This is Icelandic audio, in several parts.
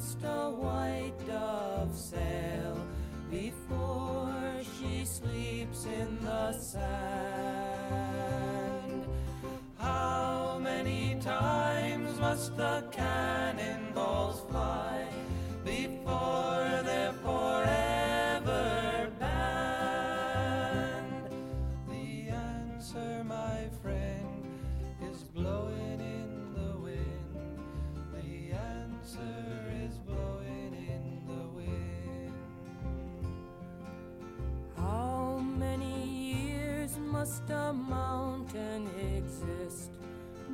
Must a white dove sail before she sleeps in the sand? How many times must the cannonballs fly before they're must a mountain exist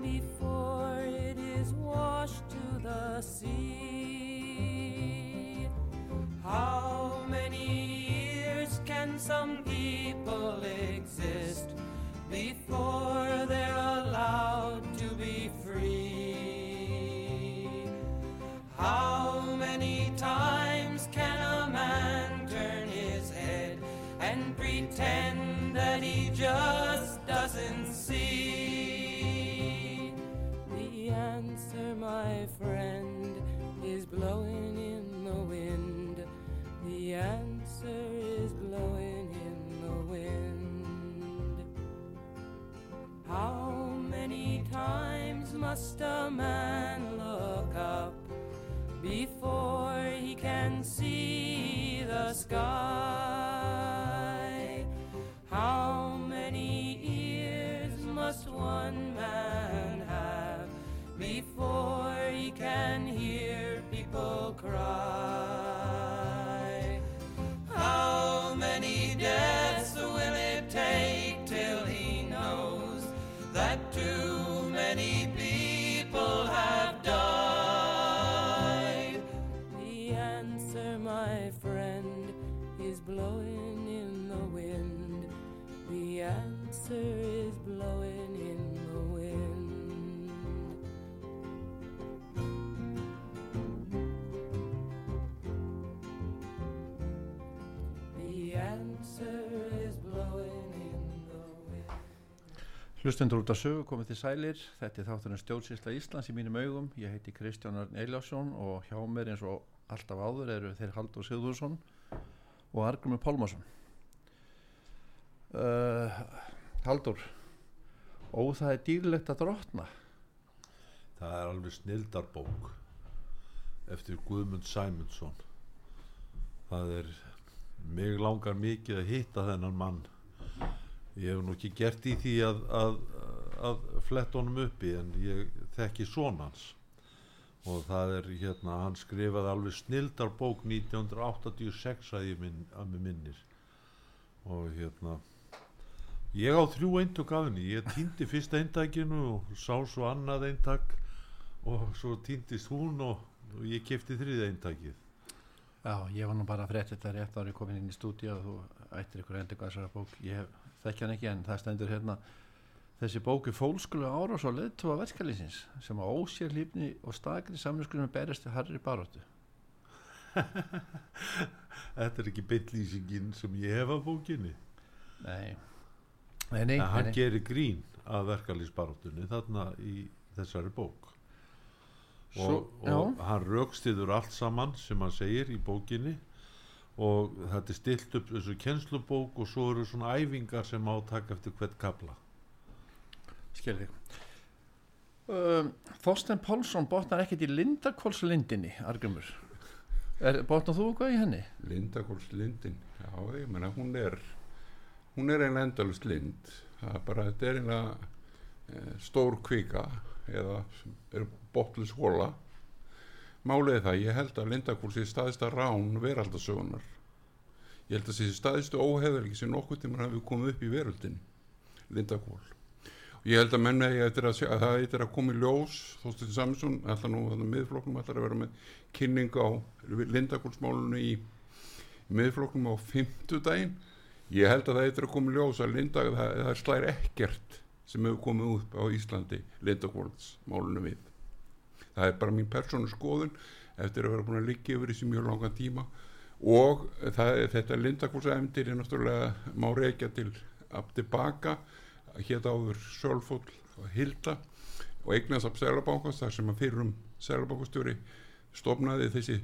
before it is washed to the sea? How many years can some people exist before they're allowed to be free? How many times can a man turn his head and pretend that he just doesn't see? The answer, my friend, is blowing in the wind. The answer is blowing in the wind. How many times must a man Hlustendur út af sögu komið til sælir, þetta er þátturinn stjórnsýsla Íslands í mínum augum, ég heiti Kristján Arn Eilásson og hjá mér eins og alltaf áður eru þeir Haldur Sigðursson og Argrumur Pálmarsson. Uh, Haldur, ó það er dýrlegt að drotna, Það er alveg snildarbók eftir Guðmund Sæmundsson. Það er, mig langar mikið að hitta þennan mann. Ég hef nú ekki gert í því að, að, að fletta honum uppi en ég þekki sonans. Og það er hérna, hann skrifaði alveg snildarbók 1986 að ég minn, að minnir. Og hérna, ég á þrjú eintök af henni. Ég týndi fyrsta eintækinu og sá svo annað eintak og svo týndist hún og, og ég kefti þriða eintakið. já ég var nú bara að frétta þetta rétt árið komin inn í stúdíu og þú ættir ykkur endur gæsara bók, ég hef- þekki hann ekki en það stendur hérna þessi bók er fólskulu árás á leðtóa verkalýsins sem á ósér lífni og stakri samlingskunum berist til harri baróttu. Þetta er ekki beinlýsingin sem ég hef af bókinni. Nei, nei, nei, En hann gerir grín að verkalýsbaráttunni þarna í þessari bók. Og, Svo, og hann raukstiður allt saman sem hann segir í bókinni og þetta er stilt upp þessu kennslubók og svo eru svona æfingar sem á að taka eftir hvert kabla. skil þig. Um, Þorsten Pálsson botnar ekkert í Lindakólslindinni, Argrymur. Er, botnar þú eitthvað í henni? Lindakóls lindin já, ég meina hún er hún er einn endalust lind það er bara, þetta er einlega eh, stór kvika eða er botlis hóla málið er það, ég held að Lindakúl sé staðista rán veraldasögunar ég held að sé staðistu óheðalgi sem nokkuð tímur hafi komið upp í veröldin Lindakúl. Og ég held að menna ég að, sjá- að það eftir að koma í ljós Þóstin Samson, alltaf nú þannig miðflokknum ætlar að vera með kynning á Lindakúlsmálunu í miðflokknum á fimmtudaginn. Ég held að það eftir að koma í ljós að Linda, það, það slæri ekkert sem hefur komið upp á Íslandi Lindakúlsmálunu við það er bara mín persónu skoðun eftir að vera búin að liggja yfir þessi mjög langan tíma. Og það, þetta Lindakúlsæfndir er náttúrulega má reykja til að tilbaka hétt áður Sölfóll og Hilda og eignast af Sælabankast þar sem að fyrrum Sælabankastjóri stopnaði þessi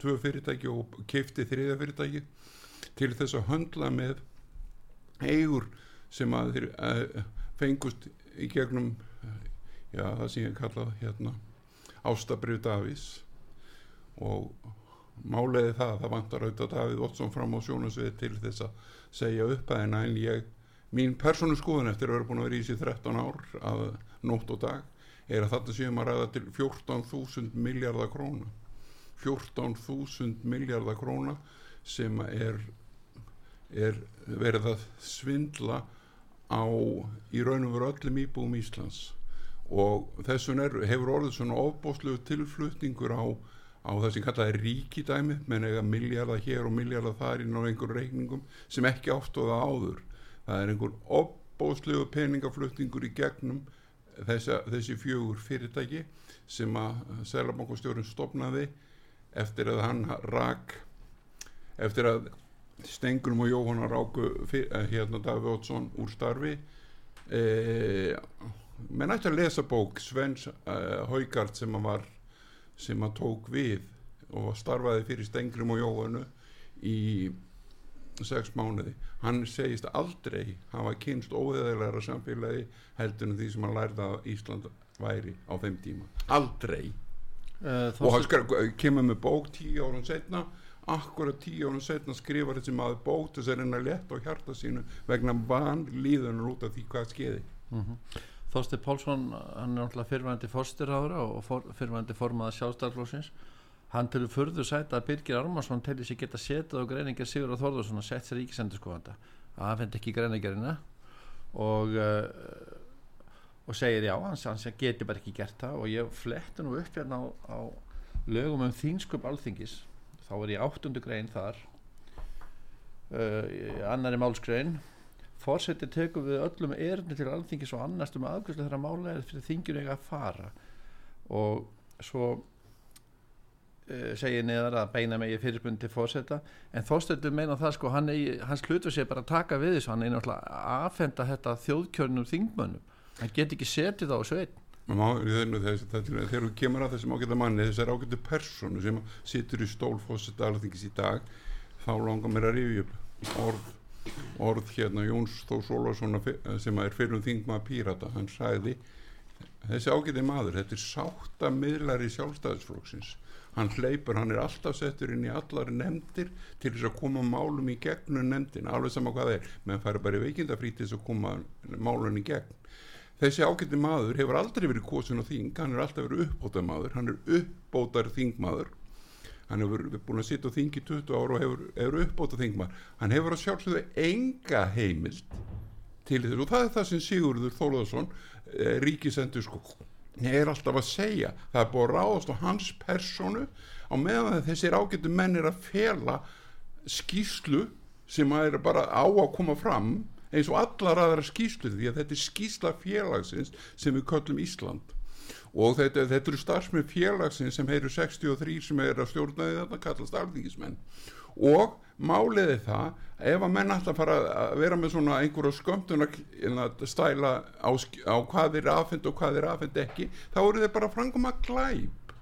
tvö fyrirtæki og keifti þriða fyrirtæki til þess að höndla með eigur sem að þeir uh, fengust í gegnum uh, já það sem ég kallað hérna Ástabrið Davís og máliði það að það vantar auðvitað Davíð Ottsson fram á sjónasvið til þess að segja upp að henni en ég mín persónu skoðun eftir að vera búin að vera í sér 13 ár að nótt og dag er að þetta séum að ræða til 14.000 miljardar króna. 14.000 miljardar króna sem er, er verið að svindla á í raun og veru öllum íbúum Íslands og þessum er, hefur orðið svona ofbóðslegu tilflutningur á, á það sem kallaði ríkidæmi. Menn eiga miljardar hér og miljardar þar inn á einhver reikningum sem ekki áttóða áður. Það er einhver ofbóðslegu peningaflutningur í gegnum þessa, þessi fjögur fyrirtæki sem að Sælabankastjórun stopnaði eftir að hann rak eftir að Stengurum og Jóhannar Ráku eh, hérna Davíð Ótsson úr starfi. E, menn ætti að lesa bók Svens uh, Haugard sem að var sem að tók við og starfaði fyrir Stengrim og Jóhannu í sex mánuði. Hann segist aldrei hafa kynst óheðilegra samfélagi heldur en því sem hann lærði að Ísland væri á þeim tíma. Aldrei. Uh, og hann skar, kemur með bók tíu árum setna akkurat tíu árum setna skrifar þessi maður bók þess að reyna að leta á hjarta sínu vegna van líðunar út af því hvað skeiði Þorsti Pálsson hann er náttúrulega fyrrvændi fórsturhára og for, fyrrvændi formaða sjálfstæðarflósins hann til furðu sæta að Birgir Armarsson til þess að geta setið á greiningar Sigur og Þórðarsson og sett sér ríkisendur skoðanda að hann fendi ekki greiningarina og uh, og segir já, hann, hann geti bara ekki gert það. Og ég fletti nú upp hérna á, á lögum um þýnskup alþingis. Þá er ég áttundu grein þar uh, í annari málskrein fórseti tekur við öllum erindi til alþingis og annast um afgjörslu þeirra mála er fyrir þingjur eiga að fara. Og svo uh, segir neðar að beina megi fyrirspunni til fórseta en þórstötu meina það sko hann eigi, hans hlutur sé bara að taka við þessu hann er náttúrulega að afhenda þetta þjóðkjörnum þingmönnum. Hann get ekki setið á sveit Má, þegar, þú kemur að þessum ágæta manni þessar ágætu personu sem situr í stólfósett alþingis í dag þá langar mér að rifja upp orð, orð hérna Jóns Þó Sólarsson sem er fyrir um þingma pírata, hann sagði þessi ágæti maður, þetta er sátta miðlari sjálfstæðisflóksins hann hleypur, hann er alltaf settur inn í allar nefndir til þess að koma málum í gegnum nefndin, alveg sama hvað það er. Menn færi bara í veikindafrí til þess að koma málun í gegn. Þessi ágætti maður hefur aldrei verið kosin á þing hann er alltaf verið uppbótar maður hann er uppbótar þingmaður hann hefur búin að sitja á þing í 20 ára og hefur, hefur uppbótar þingmaður hann hefur að sjálfsögðu enga heimild til þess og það er það sem Sigurður Þólaðsson eh, ríkisendur sko er alltaf að segja. Það er búin að ráðast á hans personu á meðan þessir ágættu menn er að fela skýslu sem er bara á að koma fram eins og allar aðra skýslu því að þetta er skýsla félagsins sem við köllum Ísland og þetta, þetta eru starfsmenn félagsins sem heyru 63 sem er að stjórnaði þetta kallast alþingismenn. Og máliði það ef að menn alltaf fara að vera með svona einhverja skömmtun að stæla á, á hvað er afhend og hvað er afhend ekki þá eru þeir bara frangum að glæp.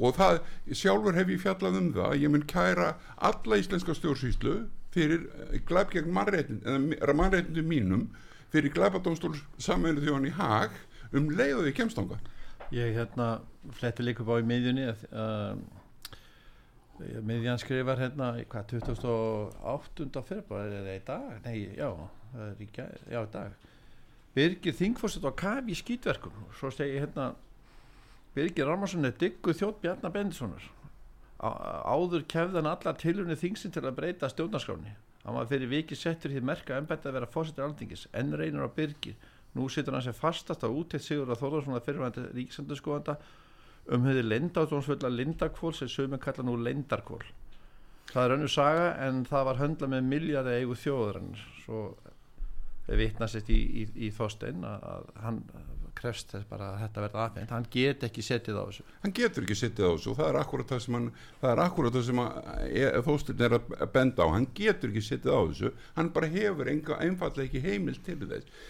Og það sjálfur hef ég fjallað um það ég mun kæra alla íslenska stjórnsýslu fyrir glæp gegn mannréttindum mínum fyrir glæpadómstól samveinu þjóðan í hag um leiðu því kemstanga ég hérna fletti líka upp á í miðjunni að uh, miðjan skrifar hérna hvað 2008. februar eða í dag? Nei já, gær- já, í dag. Birgir Þingfossett á í skýtverkum svo segi hérna Birgir Rámarsson er diggu þjótt Bjarnar Bendissonar áður kefðan allar tilunni þingsin til að breyta stjórnarskráni hann var fyrir vikið settur því merka embætti að vera fórsetur alþingis. Enn reynir á Birgir nú situr hann sem fastast á úteitt Sigur að Þórðarsson að fyrirvændi ríkisendurskóðanda um hefði lindáttónsfulla lindakvól sem sögum kalla nú lindarkvól. Það er önnur saga en það var höndla með miljardi eigu þjóðurinnar svo vitnast í, í, í Þorstein að, að hann krefst þess bara að þetta verða aðfengt hann get ekki setið á þessu. Hann getur ekki sittið á þessu og það er akkurat það sem hann það er akkurat það sem þósturinn er að benda á, hann getur ekki sittið á þessu. Hann bara hefur enga, einfallega ekki heimil til þess.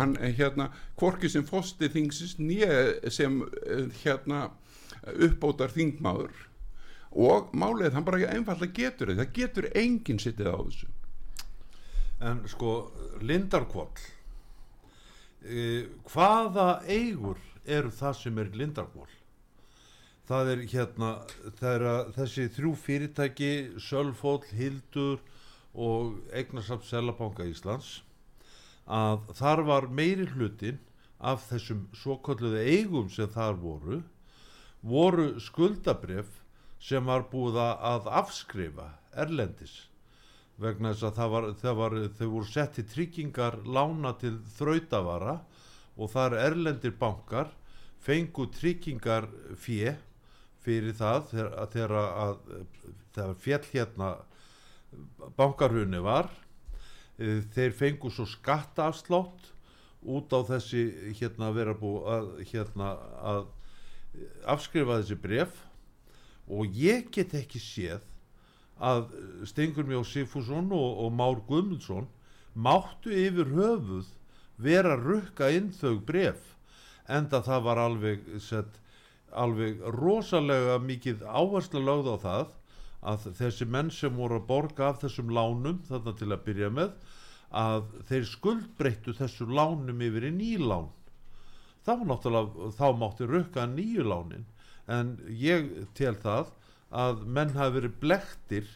Hann hérna, hvorki sem fóstið þingsins nýja sem eh, hérna uppbótar þingmaður. Og málið hann bara einfallega getur þetta, það getur enginn sittið á þessu. En sko Lindarkvoll e, hvaða eigur eru það sem er Lindarkvoll það er hérna það er að þessi þrjú fyrirtæki Sölfóll, Hildur og Eignarsafn Selabanka Íslands að þar var meiri hlutin af þessum svokalluðu eigum sem þar voru voru skuldabref sem var búið að afskrifa erlendis vegna þess að það var, það var, þau voru sett í tryggingar lána til þrautavara og þar erlendir bankar fengu tryggingar fjö fyrir það þegar, að- þegar að þegar fjall hérna bankarhunni var. Eh, þeir fengu svo skattaafslátt út á þessi hérna vera búið að hérna að afskrifa þessi bref og ég get ekki séð að Stengur Mjó Sigfússon og, og Már Guðmundsson máttu yfir höfuð vera að rukka inn þau bref enda það var alveg sett, alveg rosalega mikið áherslu lögð á það að þessi menn sem voru að borga af þessum lánum þarna til að byrja með að þeir skuldbreyttu þessum lánum yfir í nýlán náttúrulega þá mátti rukka nýju lánin en ég tel það að menn hafi verið blektir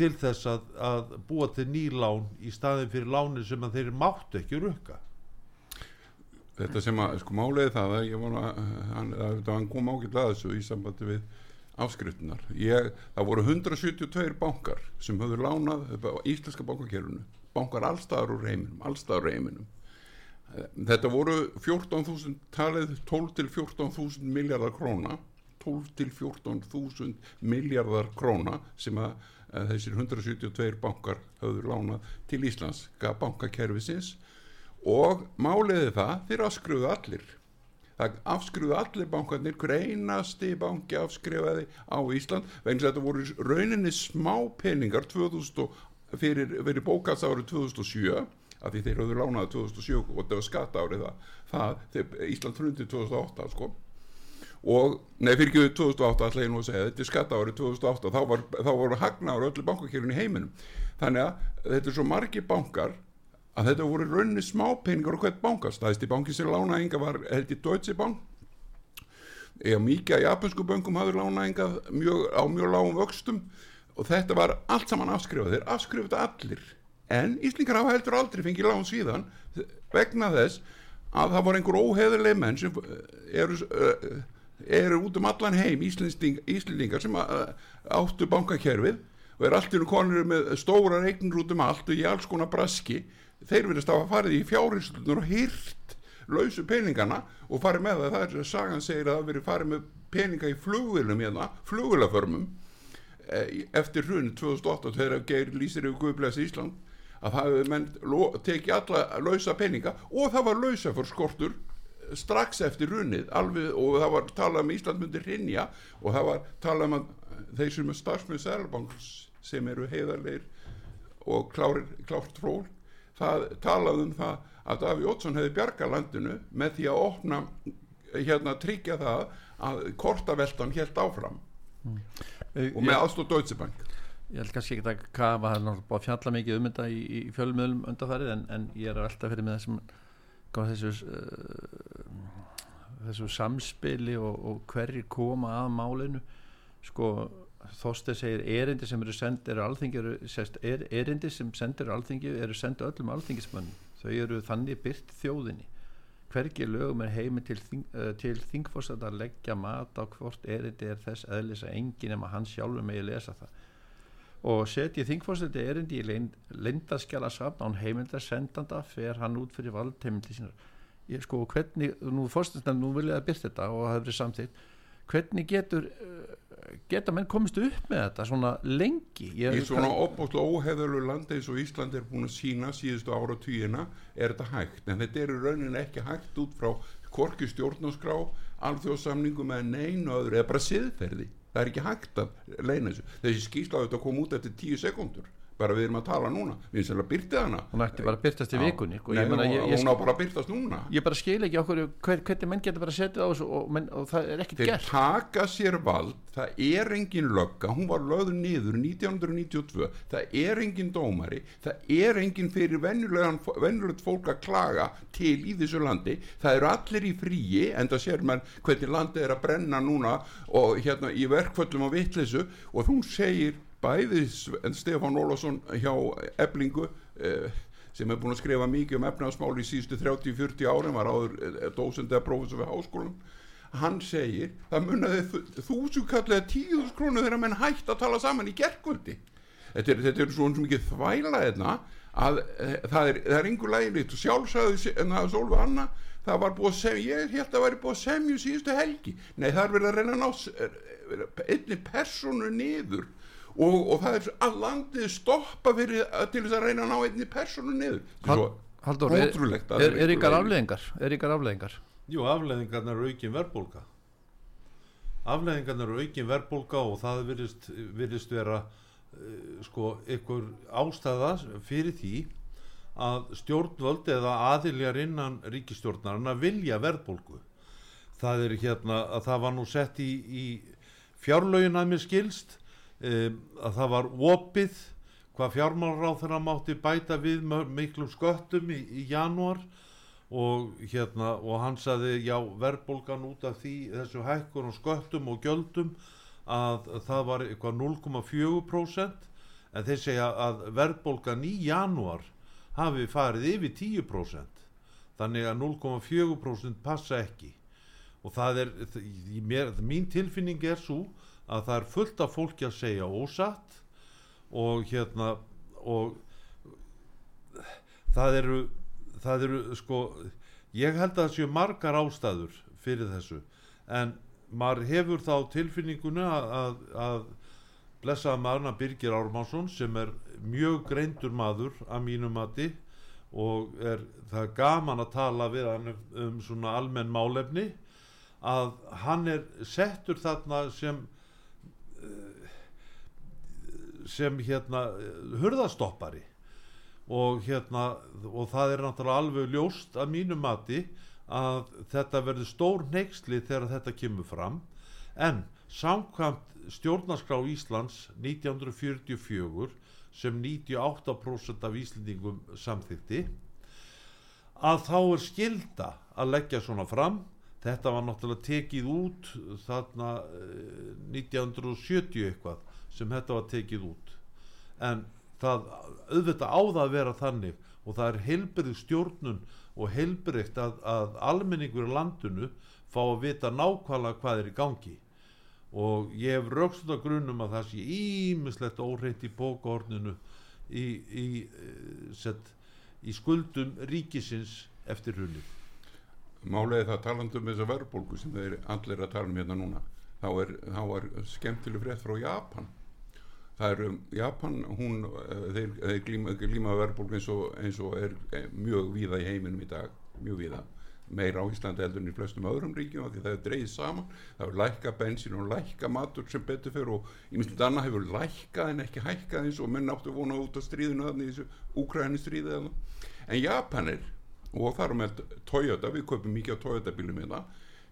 til þess að, að búa til nýlán í staðin fyrir lánin sem að þeir máttu ekki rukka. Þetta sem að sko máliði það að ég vona hann, hann kom ágætlega að þessu í sambandi við afskriftunar ég, það voru 172 bankar sem höfðu lánað íslenska bankakerfunu bankar allstaðar úr heiminum allstaðar úr heiminum. Þetta voru 14.000 talið 12 til 14.000 miljardar króna 12 til 14.000 miljardar króna sem að, að þessir 172 bankar höfðu lánað til Íslandska bankakerfisins. Og máliði það þeir afskruðu allir. Það afskruðu allir bankarnir hver einasti banki afskrifaði á Ísland. Vegna þetta voru rauninni smá peningar 2000 og, fyrir, fyrir bókast árið 2007 af því þeir höfðu lánaði 2007 og þetta var skatta árið það, það Ísland frundi 2008 sko og, nei fyrir ekki 2008 ætla ég nú að segja, þetta er skatta árið 2008 þá, var, þá voru hagnaður öllu bankakérun í heiminum. Þannig að þetta er svo margi bankar að þetta voru rauninni smápeningar og hvert banka stæðist í banki sem lánaðinga var held í Deutsche Bank. Eða mikið að japansku bönkum hafður lánaðinga mjög, á mjög lágum vöxtum. Og þetta var allt saman afskrifað. Þeir afskrifað allir. En Íslingar hafa heldur aldrei fengið lán síðan vegna þess að það voru einhver óheðurleg menn sem eru, uh, eru út um allan heim Íslendingar sem uh, áttu bankakerfið og er allt í konur með stóra reiknur út um allt og í alls konar braski. Þeir verðast að farið í fjárherslunar og hýrt lausu peningana og farið með það, það er að sagan segir að það verið farið með peninga í flugvilum hérna, flugvilaförmum eftir hrun 2008 þegar Geir lýsir yfir Guðblæs Ísland að það hefði menn tekið alla lausa peninga og það var lausa fyrir skortur strax eftir runið alveg, og það var talað um Ísland myndir hrinja og það var talað um að þeir sem er starfsmið Sælbanks sem eru heiðarleir og klárir, klárt fról það talað um það að Daví Ótsson hefði bjarga landinu með því að opna hérna tryggja það að kortaveltan helt áfram. Og með aðstóð Deutsche Bank. Ég held kannski ekki að kafa fjalla mikið um þetta í, í fjölmiðlum undarfærið en, en ég er alltaf fyrir með þessum þessu uh, þessu samspili og, og hverjir koma að málinu. Sko Þorstein segir erindi sem eru send eru alþingi er, erindi sem sendir alþingi eru sendu öllum alþingismönnum. Þau eru þannig byrt þjóðinni. Hvergi lögum er heimi til, þing, uh, til þingforsett að leggja mat á hvort erindi er þess eðlis að enginn nema hann sjálfur megi lesa það og setji þingforseti erindi í lindaskjala safn án heimildar sendanda fer hann út fyrir vald heimildi sínar. Ég sko hvernig, nú fórstundar nú vil ég að byrja þetta og það hefur samþýtt hvernig getur uh, geta menn komist upp með þetta svona lengi? Ég, í svona opbóttlega óheðalur landi eins og Ísland er búin að sína síðustu ára týjina er þetta hægt? En þetta er í rauninni ekki hægt út frá korki stjórnáskrá alþjóðsamningum eða neinu öðru eða bara siðferði það er ekki hægt að leina þessu. Þessi skýrsla þetta kom út eftir tíu sekundur bara við erum að tala núna. Við erum að byrta hana. Hún ætti bara að byrtast í vikunni sko. Nei, hún, ég, ég, hún á bara að byrtast núna. Ég bara skil ekki okkur hver, hvernig menn getur bara að setja á þessu og, menn, og það er ekkert gert. þeir taka sér vald, það er engin lögga. Hún var lögður niður 1992 það er engin dómari. Það er engin fyrir vennulegt fólk að klaga til í þessu landi. Það eru allir í fríi en það sér mann hvernig landið er að brenna núna og hérna í verkföllum á vittlisu og þú segir bæði Stefán Ólásson hjá Eblingu eh, sem er búin að skrifa mikið um efnaðsmál í síðustu 30-40 árum var áður eh, dósend eða prófessor við háskólan hann segir það munnaði þúsu kallega tíðus krónu þegar menn hægt að tala saman í gerkvöldi þetta er, þetta er svona mikið þvæla hérna að e, það er, er einhver lægilegt og sjálfsæðu en það er svolítið annað það var búið að semja, ég held að það væri búið að semja síðustu helgi, nei það er verið að reyna ná einni personu niður og, og það er að landið stoppa fyrir til þess að reyna að ná einni personu niður Hald, Haldur, er, er, er ykkar afleðingar? Er ykkar afleðingar? Jú, afleðingarna eru aukin verðbólka afleðingarna eru aukin verðbólka og það virðist, virðist vera uh, sko ykkur ástæða fyrir því að stjórnvöld eða aðiljar innan ríkistjórnarna vilja verðbólku það er hérna að það var nú sett í, í fjárlaugin að mér skilst að það var opið hvað fjármálráð þeirra mátti bæta við miklum sköttum í, í janúar og hérna og hann saði já verðbólgan út af því þessu hækkun og sköttum og gjöldum að það var eitthvað 0,4% en þeir segja að verðbólgan í janúar hafi farið yfir 10% þannig að 0,4% passa ekki. Og það er, mér, mín tilfinning er svo að það er fullt af fólki að segja ósatt og hérna og það eru það eru sko ég held að það séu margar ástæður fyrir þessu en maður hefur þá tilfinninguna að, að, að blessaða maðurna Birgir Ármánsson sem er mjög greindur maður að mínu mati og er það er gaman að tala við hann um svona almenn málefni að hann er settur þarna sem sem hérna hurðastoppari. Og hérna og það er náttúrulega alveg ljóst að mínu mati að þetta verður stór neyksli þegar þetta kemur fram. En samkvæmt stjórnarskrá Íslands 1944 sem 98% af Íslendingum samþykti að þá er skilda að leggja svona fram þetta var náttúrulega tekið út þarna 1970 eh, eitthvað sem þetta var tekið út. En það auðvitað áða að vera þannig og það er heilbyrði stjórnun og heilbyrðikt að, að almenningur í landinu fá að vita nákvæmlega hvað er í gangi. Og ég hef raukst á grunum að það sé ímislegt óreitt í bókaorninu í, í, eh, set, í skuldum ríkisins eftir hulli Málega það talandum þessa verðbólgu sem þeir allir að tala um hérna núna. Þá er, þá er skemmtileg frétt frá Japan. Það er um Japan hún, eh, þeir, þeir glíma, glíma verðbólgu eins eins og er eh, mjög víða í heiminum í dag mjög víða. Meira á Íslandi heldur en í flestum öðrum ríkjum því það er dreyðið saman, það er lækka bensin og lækka matur sem betur fyrir og ég myndi að annað hefur lækkað en ekki hækkað eins og menn áttu vonað út á stríðinu þannig þessu úkræðinu stríði en Japanir og þar með Toyota, við kaupum mikið á Toyota bílum hérna,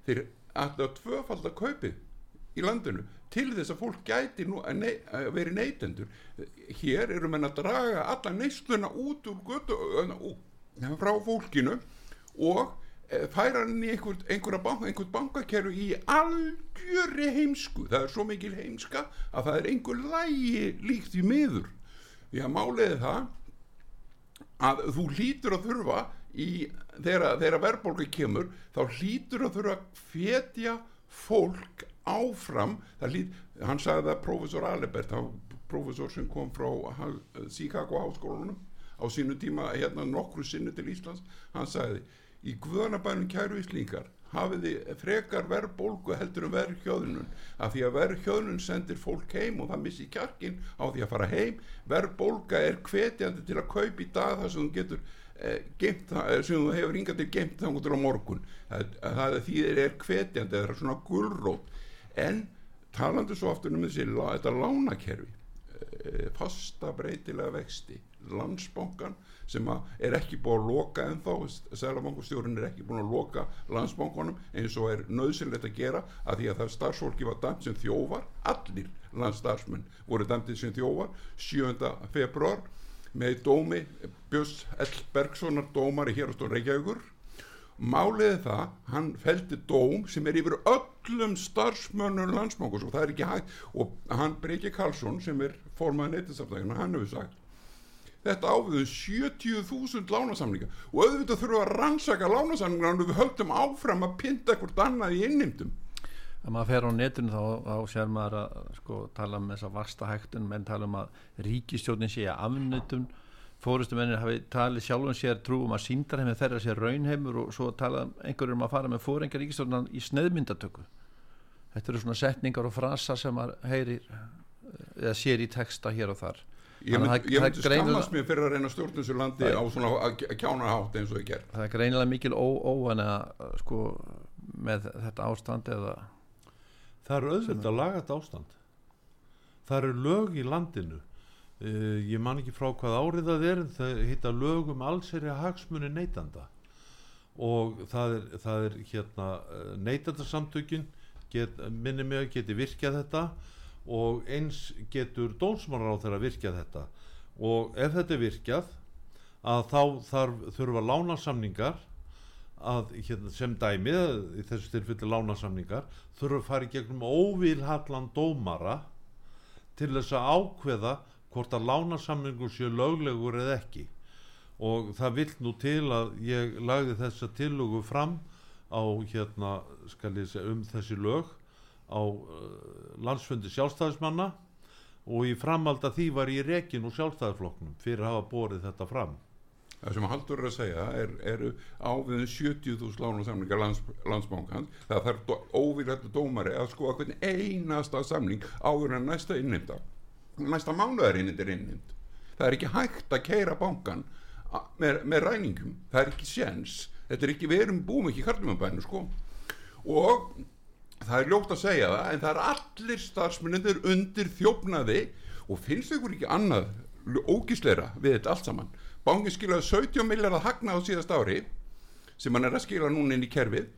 þeir alltaf tvöfald að kaupi í landinu til þess að fólk gæti nú að, nei, að veri neytendur. Hér erum við að draga alla neysluna út úr götu, frá fólkinu og færa hann í einhver, einhverja bank, einhvern bankakerru í algjöri heimsku. Það er svo mikil heimska að það er einhver lægi líkt í miður. Því að máliði það að þú hlýtur að þurfa í, þegar, þegar verðbólga kemur þá hlýtur að þurfa að fetja fólk áfram. Hlýt, hann sagði það professor Alibert, hann professor sem kom frá Chicago háskólanum á sínu tíma hérna nokkru sinni til Íslands, hann sagði í guðanabænum kæru íslingar hafið þið frekar verðbólgu heldur en verðhjöðnun? Af því að verðhjöðnun sendir fólk heim og það missi kjarkin á því að fara heim. Verðbólga er hvetjandi til að kaupa í dag þar sem þú getur eh, geimt það, eh, sem þú hefur ringað til geimt þannig til á morgun það, það þýðir er hvetjandi, það er svona gulrót en talandi svo aftur um þessi, þetta lánakerfi eh, fasta breytilega vexti landsbankan sem er ekki búin að loka ennþá Sælabankastjórun er ekki búin að loka landsbankunum eins og er nöðsynlegt að gera að því að það starfsfólki var dæmt sem þjófar allir landstarfsmenn voru dæmtið sem þjófar 7. februar með dómi Björns L. Bergsonar dómar í hérastóð Reykjavíkur. Málið er það, hann feldi dóm sem er yfir öllum starfsmönnum landsmókus og það er ekki hægt. Og hann Breki Karlsson sem er formaði neytinsafnægina, hann hefur sagt þetta áviðum 70.000 lánasamninga og auðvitað við að rannsaka lánasamninga og við höldum áfram að pynta eitthvað annað í innimtum að maður fer á netinu þá, þá sér maður að sko, tala um þessa vasta hægtun menn tala um að ríkistjórnin sé að afnutun. Fórustumennir hafi talið sjálfum sér trú um að síndarheimið þeirra sér raunheimur og svo tala einhverjum um að fara með fórengar ríkistjórnan í snöðmyndatöku þetta eru svona setningar og frasa sem maður heyrir eh, eða sér í texta hér og þar. Ég myndi, greinilega- skammast mér fyrir að reyna að stjórna þessu landi á svona að kjána hátt eins og ég ger það er greinilega mikil óvæna sko, með þetta ástand eða Það eru auðvitað lagat ástand. Það eru lög í landinu. Uh, ég man ekki frá hvað árið það er það hitta lög um allsherja hagsmuni neytanda og það er, það er hérna neytandasamtökin get, minni mig að geti virkjað þetta og eins getur dónsmálar á þeirra virkjað þetta og ef þetta er virkjað að þá þarf, þurfa lánasamningar að hérna, sem dæmi í þessu tilfelli lánasamningar þurfa að fara í gegnum óvilhallan dómara til þess að ákveða hvort að lánasamningur séu löglegur eða ekki. Og það vill nú til að ég lagði þessa tillögu fram á hérna skal ég segja um þessi lög á uh, landsfundi sjálfstæðismanna og í framhald að því var ég rekin úr sjálfstæðisflokknum fyrir að hafa borið þetta fram Það sem Haldur er að segja er, eru áviðin 70.000 lánasamningar lands, landsbankans. Það þarf óvírættu dómari að skoða hvernig einasta samning áður en næsta innimta. Næsta mánuðar innimta er innimta. Það er ekki hægt að keira bankan a- með, með ræningum. Það er ekki séns. Þetta er ekki, við erum búum ekki í kartumabænu sko. Og það er ljótt að segja það en það er allir starfsmyndir undir þjófnaði og finnst ykkur ekki annað ógísleira við þetta allt saman bankin skilaði 17 miljardar hagnað á síðast ári sem hann er að skila núna inn í kerfið.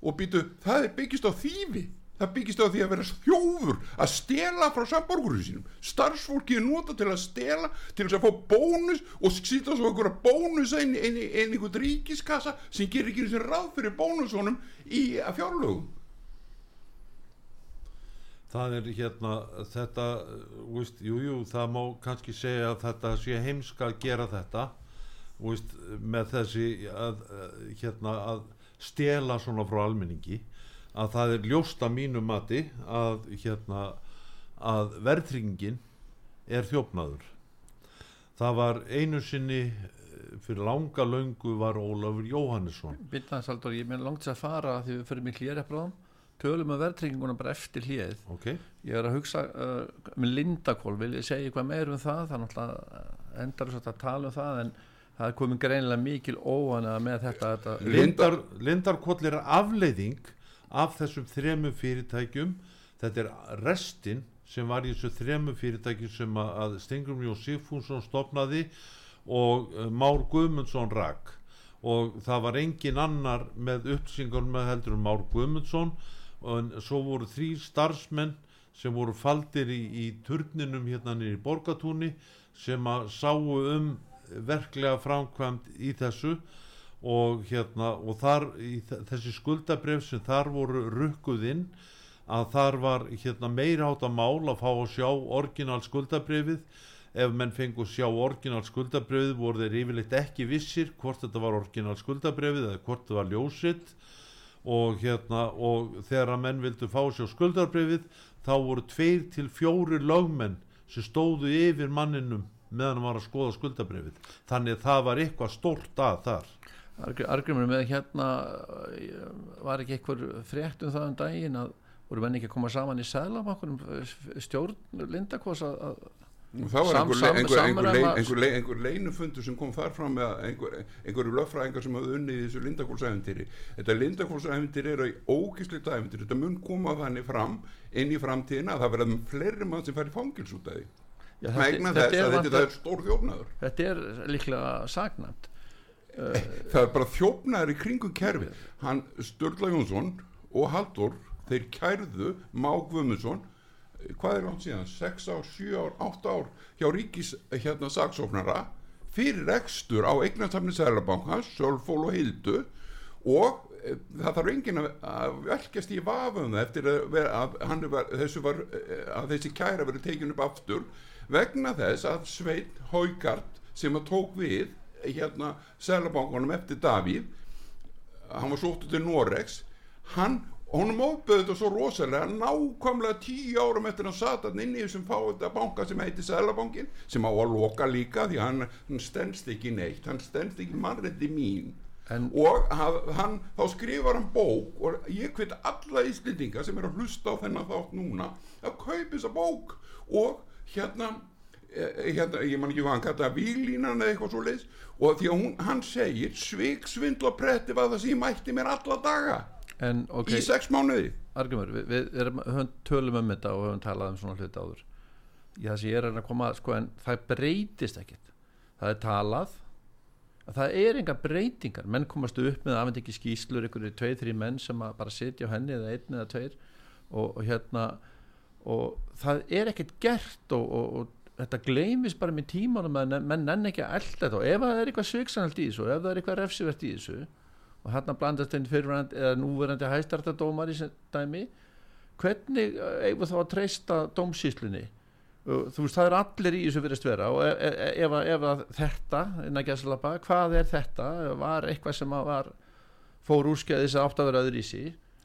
Og býtu, það er byggist á þýfi. Það byggist á því að vera þjófur að stela frá samborgurum sínum. Starfsfólki er nota til að stela til þess að fá bónus og sýta svo einhverja bónus inn, inn einhvern ríkiskassa sem gerir ekki einu sinni ráð fyrir bónusunum í fjárlögum. Það er hérna þetta, víst, jú, jú, það má kannski segja að þetta sé heimska að gera þetta víst, með þessi að, eh, hérna, að stela svona frá almenningi að það er ljóst að mínu mati að hérna að verðtryggingin er þjófnaður. Það var einu sinni eh, fyrir langa löngu var Ólafur Jóhannesson. Bindansaldur, ég með langt að fara því við fyrir mig hlýjar eftir tölum um verðtrygginguna bara eftir hlýjað ok, ég er að hugsa uh, með Lindakól, vil ég segja eitthvað meir um það það er náttúrulega endar þess að tala um það en það er komin greinilega mikil óana með þetta, þetta Lindar, Lindarkoll er afleiðing af þessum þremum fyrirtækjum. Þetta er restin sem var í þessu þremum fyrirtækjum sem að, Jón Sigfússon stopnaði og uh, Már Guðmundsson rak. Og það var engin annar með uppsingunum með heldur Már Guðmundsson. En svo voru þrý starfsmenn sem voru faldir í, í turninum hérna niður í Borgatúni sem að sáu um verklega framkvæmt í þessu og hérna og þar þessi skuldabref sem þar voru rukkuð inn að þar var hérna meira átt að mál að fá að sjá orginal skuldabrefið ef menn fengu sjá orginal skuldabröfið voru þeir yfirleitt ekki vissir hvort þetta var orginal skuldabröfið eða hvort þetta var ljósitt og hérna og þegar að menn vildu fá sjá skuldabröfið þá voru tveir til fjóri lögmenn sem stóðu yfir manninum meðan hann var að skoða skuldabröfið þannig að það var eitthvað stórt að þar. Argrymur með hérna eh, var ekki eitthvað frétt um það um daginn að voru menn ekki að koma saman í sælabankunum stjórn Lindakos að það var einhver, sam- einhver, einhver, samræma- einhver, einhver, le- einhver leinufundur sem kom þar fram með einhver, einhverju löffræðingar sem hafði unnið í þessu Lindakólsæfintýri þetta Lindakólsæfintýri er ógislegt æfintýri þetta mun koma þannig fram inn í framtíðina að það verða fleiri mann sem fær í fangils út af því Já, þetta- þetta er að þetta, þetta er stór þjófnaður þetta er líklega sagnæmt. Það er bara þjófnaður í kringum kerfið. Hann Sturla Jónsson og Haldur þeir kærðu Má Guðmundsson hvað er langt síðan, 6 ár, 7 ár 8 ár hjá ríkis hérna saksóknara fyrir ekstur á eignarsamni Sælabankans, Sölfól og Hildu og e, það þarf enginn að, að velkjast í vafum eftir að, vera- að, hann var, þessu var, að þessi kæra verið tekin upp aftur vegna þess að Sveit Haugart sem að tók við hérna Sælabankunum eftir Davíð hann var sóttu til Norex hann, honum óböðu þetta svo rosalega nákvæmlega tíu árum eftir hann sat hann inn í þessum fáið banka sem heiti Sælabankin sem á að loka líka því hann, hann stendst ekki neitt hann stendst ekki mannrétti mín. En- og hann, þá skrifar hann bók og ég hveit alla íslendinga sem er að hlusta á þennan þátt núna að kaupa þessa bók og hérna eh, hérna, ég man ekki hvað hann kallaði výlínan eða eitthvað svo leiðis og því að hún, hann segir svik, svindl og pretti var það sem ég mætti mér alla daga en ok, í sex mánuði. Argrymur við, við erum, höfum, tölum um þetta og höfum talað um svona hluti áður. Já, það sem ég er að koma að, sko, en það breytist ekkert. Það er talað. Að það er enga breytingar. Menn komast upp með afhengt ekki skýslur er tveir, þrý menn sem bara sitja á henni eða einn eða tveir og, og hérna og það er ekkert gert og, og, og þetta gleymis bara með tímanum að menn nenn ekki að elda þetta. Og ef það er eitthvað sviksanalt í þessu og ef það er eitthvað refsivert í þessu og hérna blandast einn fyrirverandi eða núverandi hæstartadómar í sem dæmi hvernig eh, eigum þá að treysta dómsýslunni? Og þú veist það er allir í þessu virðist vera og e- e- e- ef, að- ef að þetta innan gæslapa, hvað er þetta? Var eitthvað sem var fór úrskeiðis að átt að vera öðru í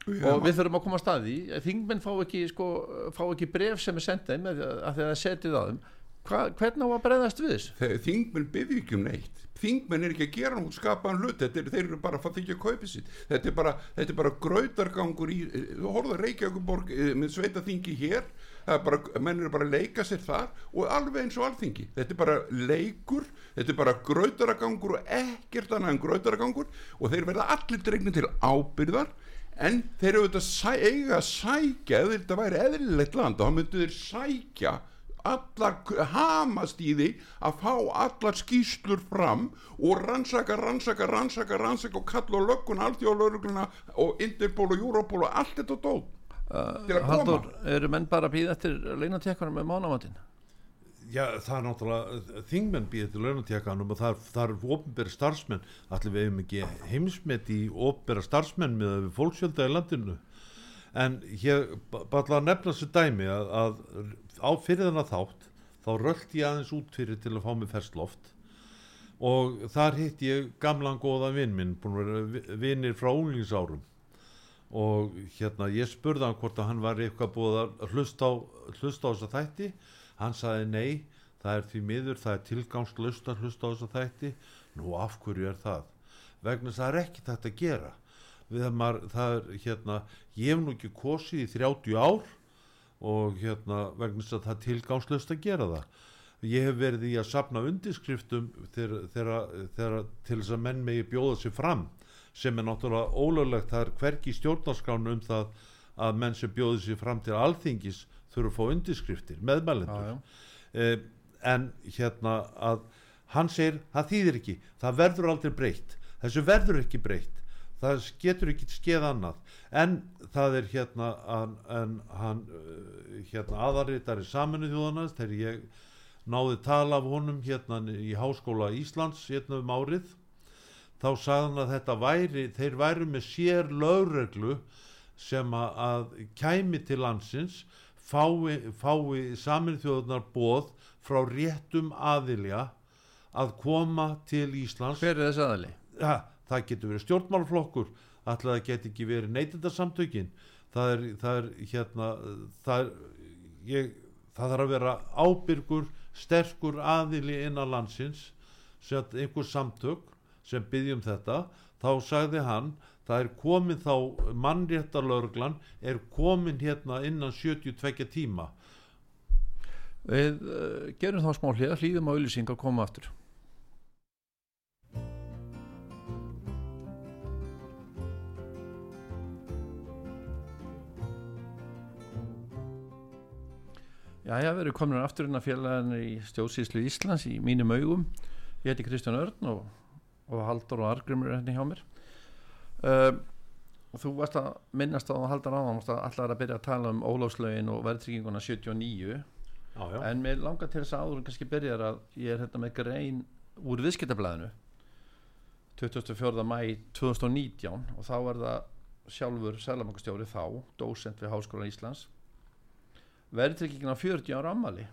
sí og við þurfum að koma að staði þingmenn fá ekki, sko, fá ekki bref sem er því að að það er setið á þeim. Hva, hvernig á að breyðast við þegar þingmenn byggði ekki um neitt. Þingmenn er ekki að gera nút skapaðan hlut. Þetta er, þeir eru bara að fara þykja að kaupa sitt. Þetta er bara, þetta er bara grautargangur í, þú horfður Reykjavíkuborg eh, með sveita þingi hér er bara, menn eru bara að leika sér þar og alveg eins og alþingi. Þetta er bara leikur, þetta er bara grautaragangur og ekkert annað en grautaragangur og þeir verða allir dregnir til ábyrðar en þeir eru auðvitað sæ, eiga að sækja ef þetta væri eðlilegt land þá myndu þeir sækja allar hamast í því að fá allar skýslur fram og rannsaka, rannsaka, rannsaka, rannsaka og kalla á löggun, alþjóðlögruna og Interpol og Europol og allt þetta dót til að koma. Haldur, eru menn bara að býða eftir leinatekkanum með mánamatinn Já, það er náttúrulega þingmenn býðið til launatíakanum og það er, ofnbæri starfsmenn. Allir við hefum ekki heimsmet í ofnbæra starfsmenn með við fólksjölda í landinu? En ba- bara að nefna þessu dæmi að, að á fyrir þennan þátt þá röldi ég aðeins út fyrir til að fá mig ferskt loft og þar hitt ég gamlan góða vinn minn búin að vera vi- vinir frá unglingsárum. Og hérna ég spurði hann hvort að hann var eitthvað búið að hlusta á, hlusta á þessa þætti hann sagði nei það er því miður, það er tilgangslust að hlusta á þessa þætti. Nú af hverju er það? Vegna þess að það er ekki þetta að gera. Við að maður, það er hérna ég hef nú ekki kosið í 30 ár og hérna vegna þess að það er tilgangslust að gera það. Ég hef verið í að sapna undirskriftum þegar, til þess að menn megi bjóða sér fram sem er náttúrulega ólöglegt. Það er hvergi í stjórnarskránu um það að menn sem bjóði sér fram til alþingis þurfa að fá undirskriftir, meðmælendur. Eh, en hérna að hann segir, það þýðir ekki það verður aldrei breytt þessu verður ekki breytt það getur ekki skeð annað. En það er hérna an, en hann uh, hérna aðarritari saminu þjóðana þegar ég náði tala af honum hérna í Háskóla Íslands hérna um árið þá sagði hann að þetta væri þeir væru með sér lögreglu sem að kæmi til landsins fái, fái samin þjóðunar bóð frá réttum aðilja að koma til Íslands. Hver er þessi aðali? ja, það getur verið stjórnmálflokkur alltaf það getur ekki verið neytindarsamtökin það er, það er hérna það er ég, það þarf að vera ábyrgur sterkur aðili innan landsins sem einhver samtök sem byggjum þetta þá sagði hann það er komin þá mannréttarlörglan er komin hérna innan 72 tíma. Við uh, gerum þá smá hlýða hlýðum á auðlýsing og komum aftur. Jæja, við erum komin aftur inn að félagin í stjóðsýslu Íslands í mínum augum. Ég heiti Kristján Örn og, og Haldur og Argrimur er henni hjá mér um, og þú varst að minnast á Haldur áðan allar að byrja að tala um ólafslaugin og verðtrygginguna 79 já, já. en mér langar til þess að áður kannski byrjar að ég er hérna með grein úr viðskiptablaðinu 24. mæ 2019 og þá er það sjálfur sælamangastjóri þá, dósent við Háskólan Íslands verðtryggingin á 40 ára ammali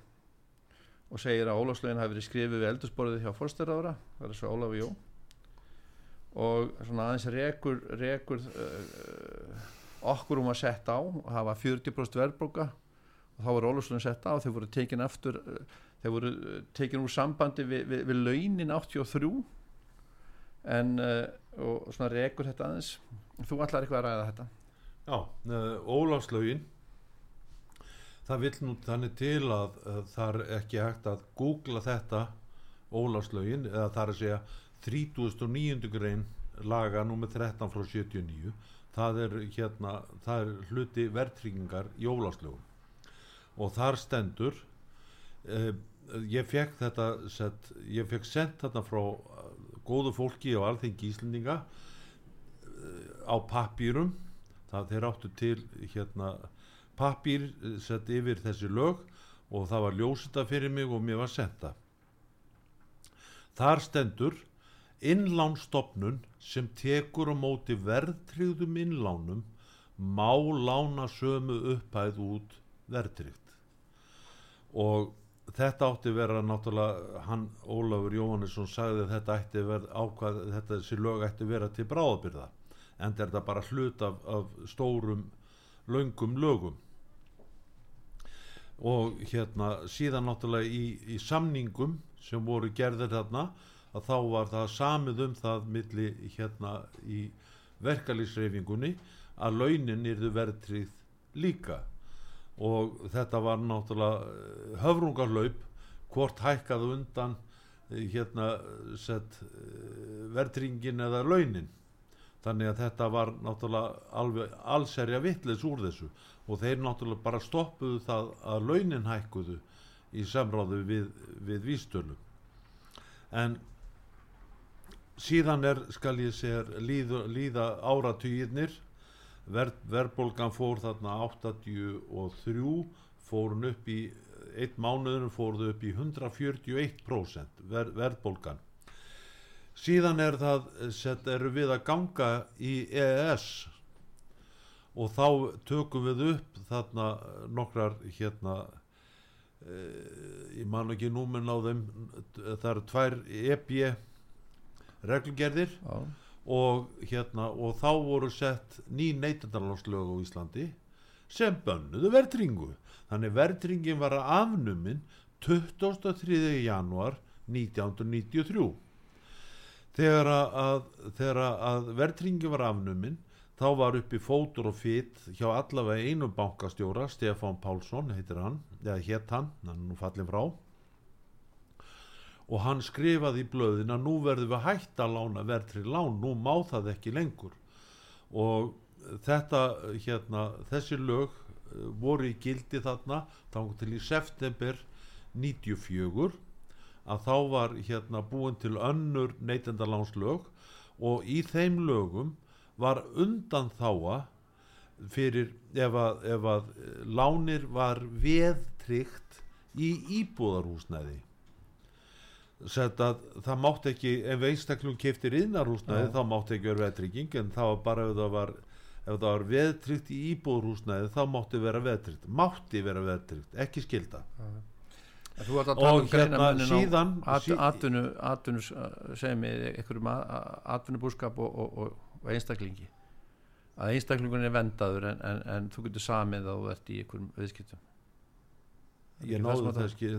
og segir að Ólafslögin hafi verið skrifið við eldursporðið hjá fórstæraðara það er svo Ólafi Jó og svona aðeins rekur, rekur uh, okkur um að setja á og hafa 40% verðbóka og þá er Ólafslögin sett á þau voru tekin aftur uh, þau voru uh, tekin úr sambandi við, við, við launin 83 en uh, og svona rekur þetta aðeins. Þú ætlar eitthvað að ræða þetta? Já, Ólafslaugin það vill nú þannig til að það er ekki hægt að googla þetta Ólafslaugin eða það er að segja 39. grein laga nr. 13 frá 79 það er hérna það er hluti verðtryggingar í Ólafslaugum og þar stendur uh, ég fekk þetta set, ég fekk sendt þetta frá uh, góðu fólki á alþengi Íslendinga á pappýrum það þeir áttu til hérna pappýr sett yfir þessi lög og það var ljósita fyrir mig og mér var senda þar stendur innlánstofnun sem tekur á móti verðtryggðum innlánum má lána sömu upphæð út verðtryggt. Og þetta átti vera náttúrulega hann Ólafur Jóhannesson sagði að þetta ætti vera ákvað þetta þessi lög ætti vera til bráðabyrða en þetta er bara hlut af, af stórum löngum lögum. Og hérna síðan náttúrulega í, í samningum sem voru gerðir þarna að þá var það samið um það milli hérna í verkalýsreifingunni að launin yrðu verðtrið líka. Og þetta var náttúrulega höfrungarlaup hvort hækkaðu undan eh, hérna sett verðtringin eða launin. Þannig að þetta var náttúrulega allserja vittlis úr þessu. Og þeir náttúrulega bara stoppuðu það að launin hækkuðu í samráðu við, við vístölu en síðan er skal ég segja líða, líða áratugirnir. Ver, verðbólgan fór þarna 83 fór hún upp í einn mánuður fór þau upp í 141% ver, verðbólgan. Síðan er það set, eru við að ganga í EES og þá tökum við upp þarna nokkrar hérna e, ég man ekki núminn á þeim það eru tvær EB reglugerðir og hérna og þá voru sett ný neytendarlánslög á Íslandi sem bönnuðu verðringu þannig verðringin var afnumin 23. januar 1993 þegar að, þegar að verðringin var afnumin þá var uppi fótur og fytt hjá allavega einu bankastjóra Stefán Pálsson heitir hann eða hétt hann, hann er nú fallin frá og hann skrifaði í blöðin að nú verðum við hægt að lána verðri lán, nú má það ekki lengur. Og þetta hérna, þessi lög eh, voru í gildi þarna þá til í september 94 að þá var hérna búin til önnur neytendalánslög og í þeim lögum var undan þáa fyrir ef að, ef að lánir var veðtryggt í íbúðarhúsnæði það mátti ekki ef einstaklum keftir innarhúsnæði Já. þá mátti ekki vera veðtrygging en var bara ef það var var veðtrygt í íbúðrúsnæði þá mátti vera veðtrygt mátti vera veðtrygt, ekki skilda tala Og um hérna síðan- at, atvinnu, atvinnu sem er einhverjum atvinnubúskap og, og, og, og einstaklingi. Að einstaklingun er vendaður en, en, en þú getur samið að þú ert í einhverjum viðskiptum ég náðu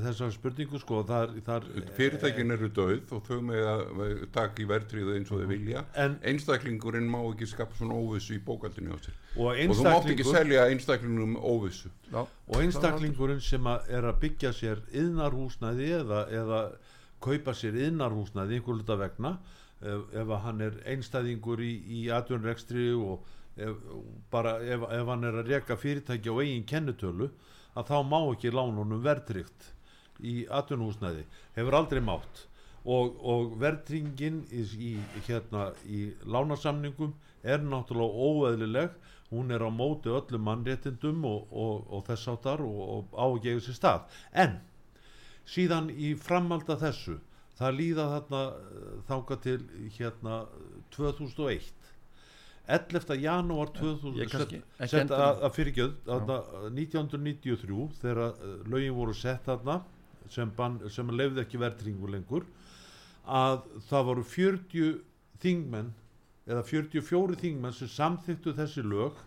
þessar spurningu sko þar, þar, fyrirtækin eru döð og þau með að taka í verðtríðu eins og þau vilja. En, einstaklingurinn má ekki skapa svona óvissu í bókaldinu á sér. Og og þú mátt ekki selja einstaklingum óvissu. Já, og einstaklingurinn sem að er að byggja sér yðnarhúsnæði eða, eða kaupa sér yðnarhúsnæði einhver luta vegna ef, ef að hann er einstæðingur í, í atvinnrekstri og ef, bara ef, ef hann er að reka fyrirtæki á eigin kennutölu að þá má ekki lánunum verðtrygt í atvinnhúsnæði hefur aldrei mátt. Og, og verðtryngin í, hérna, í lánasamningum er náttúrulega óeðlileg. Hún er á móti öllum mannréttindum og, og, og þess áttar og, og á að gefa sér stað. En síðan í framalda þessu það líða þarna eh, þáka til hérna 2001 11. janúar 2000 Ég kannski set- ekki sett að, fyrirgjöð þarna, 1993 þegar eh, lögin voru sett þarna sem, sem lefði ekki verðringu lengur að það voru 40 þingmenn eða 44 þingmenn sem samþyktu þessi lög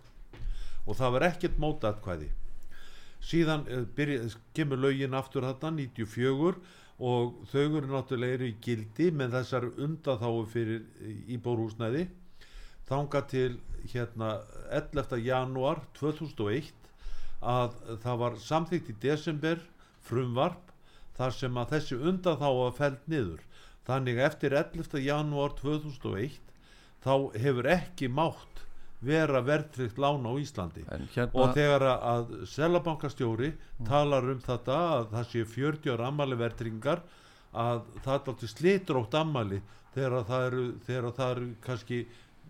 og það var ekkert mótatkvæði. Síðan uh, byrja, kemur lögin aftur þarna 94 og þau eru náttúrulega í gildi með þessar undaþáu fyrir íbórhúsnæði þanga til hérna 11. janúar 2001 að það var samþykkt í desember frumvarp þar sem að þessi undaþáa fælt niður þannig eftir 11. janúar 2001 þá hefur ekki mátt vera verðtrygt lána á Íslandi hérna og þegar að- að selabankastjóri talar um þetta að það sé 40 ára ammali verðtringar að það er alltaf slitrótt ammali þegar að það eru, þegar að það eru kannski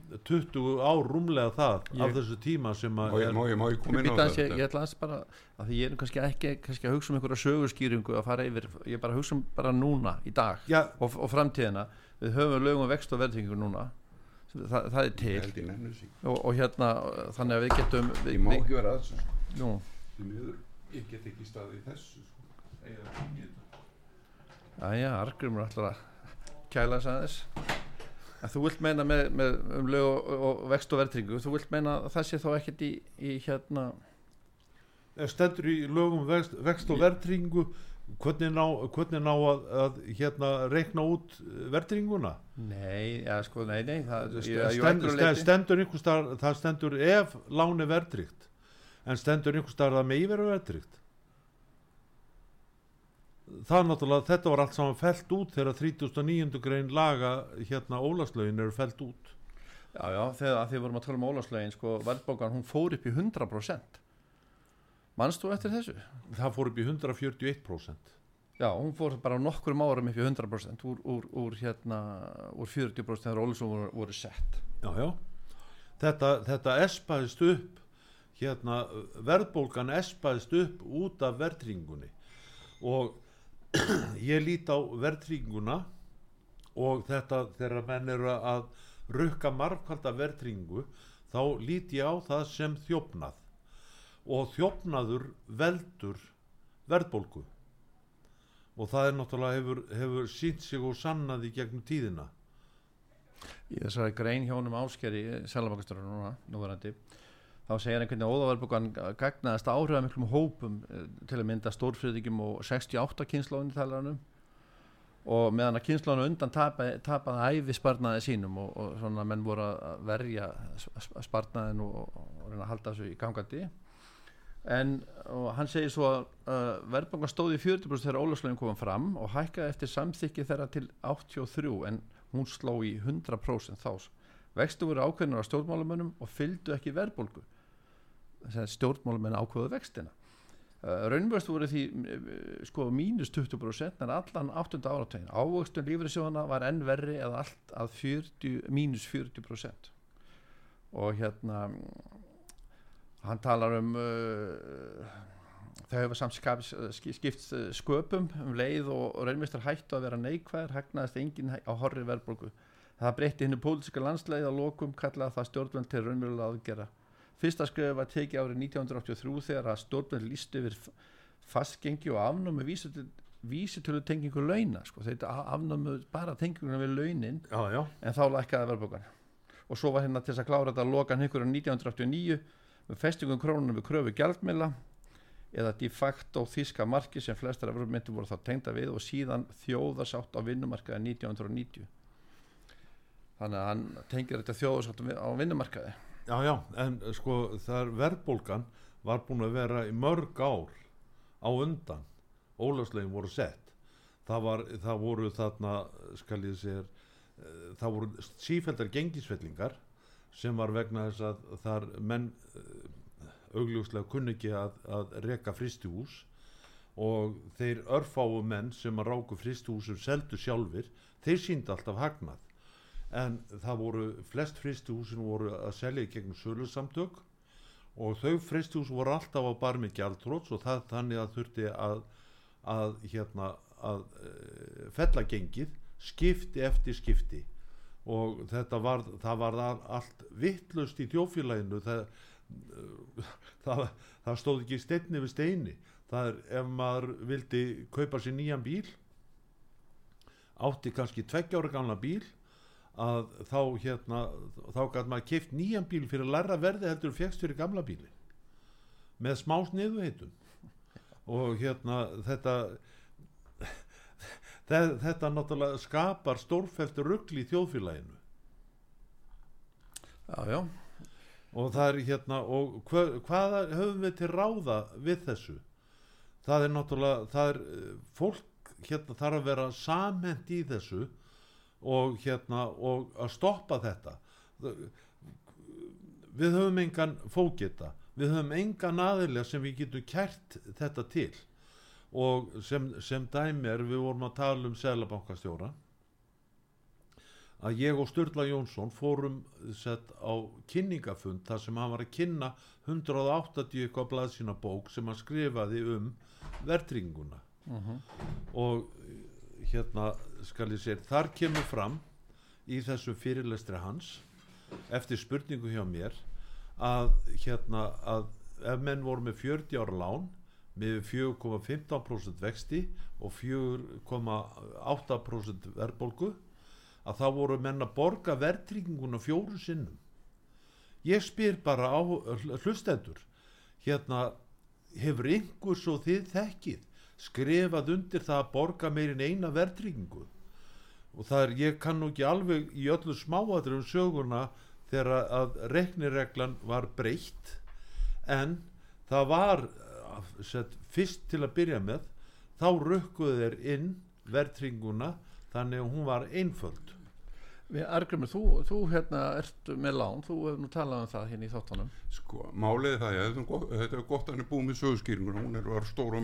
20 ár rúmlega það Ég- af þessu tíma sem að ég, ég, ég ætla aðeins bara að því ég er kannski ekki kannski að hugsa um einhverja sögurskýringu að fara yfir, ég er bara að hugsa um bara núna í dag Já. og, og framtíðina við höfum lögum vext og verðtingu núna það, það er til og, og hérna þannig að við getum við, ég má ekki vera að þessu sko. ég get ekki staðið í þessu sko. Eiga að hringja í þetta. aðja, Argrymur ætlar að kæla þess aðeins að þú vilt meina með, með um lög og, og vext og verðtingu þú vilt meina að það sé þá ekkert í, í hérna ef stendur í lögum vext, vext og verðtringu hvernig ná, hvernig ná að, að hérna reikna út verðtringuna nei, ja, sko, nei, nei það, ég, ég, stendur, einhvers það stendur ef lán er verðtrygt en stendur einhvers það megi vera verðtrygt það er náttúrulega þetta var allt saman felt út þegar 39. grein laga hérna ólaslögin eru felt út Já, já, þegar því vorum að tala um óláslögin sko, verðbókan, hún fór upp í 100% Manst þú eftir þessu? það fór upp í 141% Já, hún fór bara á nokkrum árum upp í 100% úr, úr, úr, hérna, úr 40% þegar óláslögin voru, voru sett já, já. Þetta, þetta espaðist upp hérna verðbólgan espaðist upp út af verðtringunni og ég lít á verðtringuna og þetta þegar menn eru að rukka margkvalda verðtringu þá lít ég á það sem þjófnað. Og þjófnaður veldur verðbólgu. Og það er náttúrulega hefur, hefur sínt sig og sannað í gegnum tíðina. Í þessari grein hjónum áskeri Sælamakastur núna, núverandi þá segir einhvern veginn að óðaverðbókan gagnaðast áhrifða miklum hópum eh, til að mynda stórfriðingum og 68 kynnslóðin talaranum og meðan að kynnslóðinu undan tapaði, tapaði æfi sparnaði sínum og, og svona menn voru að verja sparnaðin og, og reyna að halda þessu í gangandi. En og hann segir svo að uh, verðbókan stóði í 40% þegar ólaslögin komum fram og hækkaði eftir samþykki þeirra til 83 en hún sló í 100% þá. Vextu voru ákveðnur á stjórnmálumönnum og fylgdu ekki verðbólgu stjórnmálumenn ákveðu vextina. Uh, raunvöxt voru því uh, sko mínus 20% en allan 8. áratögin ávöxtun lífriðsjóðana var enn verri eða allt að 40, mínus 40% og hérna hann talar um uh, þau hefur samt skipt sköpum um leið og, raunvistar hættu að vera neikvæðir hagnaðist enginn á horri verðbólgu. Það breytti hennu pólitíska landsleið að lokum kallaði það stjórnvöld til raunverulega aðgera fyrsta skrifu var tekið árið 1983 þegar að stjórnvöld líst yfir fastgengi og afnámi vísitölu tengingu launa sko. þetta afnámu bara tenginguna við launin já, já, en þá lækkaði verðbókan og svo var hérna til þess að klára þetta að loka hann ykkur 1989 með festingum krónunum við kröfu gjaldmila eða de facto þíska marki sem flestar af myndi voru þá tengda við og síðan þjóðarsátt á vinnumarkaði 1990 þannig að hann tengir þetta þjóðarsátt á vinnumarkaði já, já en sko þar verðbólgan var búin að vera í mörg ár á undan. Ólöfslegin voru sett. Það, var, það voru þarna skal ég segja eh, það voru sífældar gengisfellingar sem var vegna þess að þar menn eh, augljóslega kunni ekki að, að reka fristihús og þeir örfáu menn sem að ráku fristihúsum seldu sjálfur þeir síndi alltaf hagnað en það voru flest fristihúsin voru að selja í gegnum sölusamtök og þau fristihús voru alltaf á barmi gjaldróts og það þannig að þurfti að, að hérna að e, fellagengið skipti eftir skipti. Og þetta var, það var allt vittlust í þjófélaginu það, eh, það, það stóð ekki steinni við steini. Það er ef maður vildi kaupa sér nýjan bíl átti kannski tveggjára gamla bíl að þá hérna þá gæti maður kipt nýjan bíl fyrir læra verði heldur fjækst fyrir gamla bíli með smá sniðu heitum og hérna þetta þe- þetta náttúrulega skapar stórfælt ruggli í þjóðfélaginu. Já, já, og það er hérna og hva, hvað höfum við til ráða við þessu? Það er náttúrulega það er eh, fólk hérna þarf að vera samhent í þessu og hérna og að stoppa þetta. Við höfum engan fókita við höfum engan aðilega sem við getum kært þetta til. Og sem, sem dæmi er við vorum að tala um Sælabankastjóra að ég og Sturla Jónsson fórum sett á kynningafund þar sem hann var að kynna 180 eitthvað blað sína bók sem hann skrifaði um verðringuna og hérna skal ég segja þar kemur fram í þessu fyrirlestri hans eftir spurningu hjá mér að hérna að ef menn voru með 40 ára lán með 4,15% vexti og 4,8% verðbólgu að þá voru menn að borga verðtrygginguna fjóru sinnum. Ég spyr bara á hlustendur hérna hefur einhver svo þið þekkið skrifað undir það að borga meirinn eina verðtryggingu. Og það er, ég kann nú ekki alveg í öllu smáadrum söguna þegar að reknireglan var breytt en það var eh, sett, fyrst til að byrja með þá rukkuðu þeir inn verðtrygginguna þannig að hún var einföld. Við Argrymur, þú, þú hérna ert með lán, þú hefur nú talað um það hérna í þáttunum. Sko, málið er það, já, þetta er gott, þetta er gott að hann er búið með sögurskýringuna, hún er var stór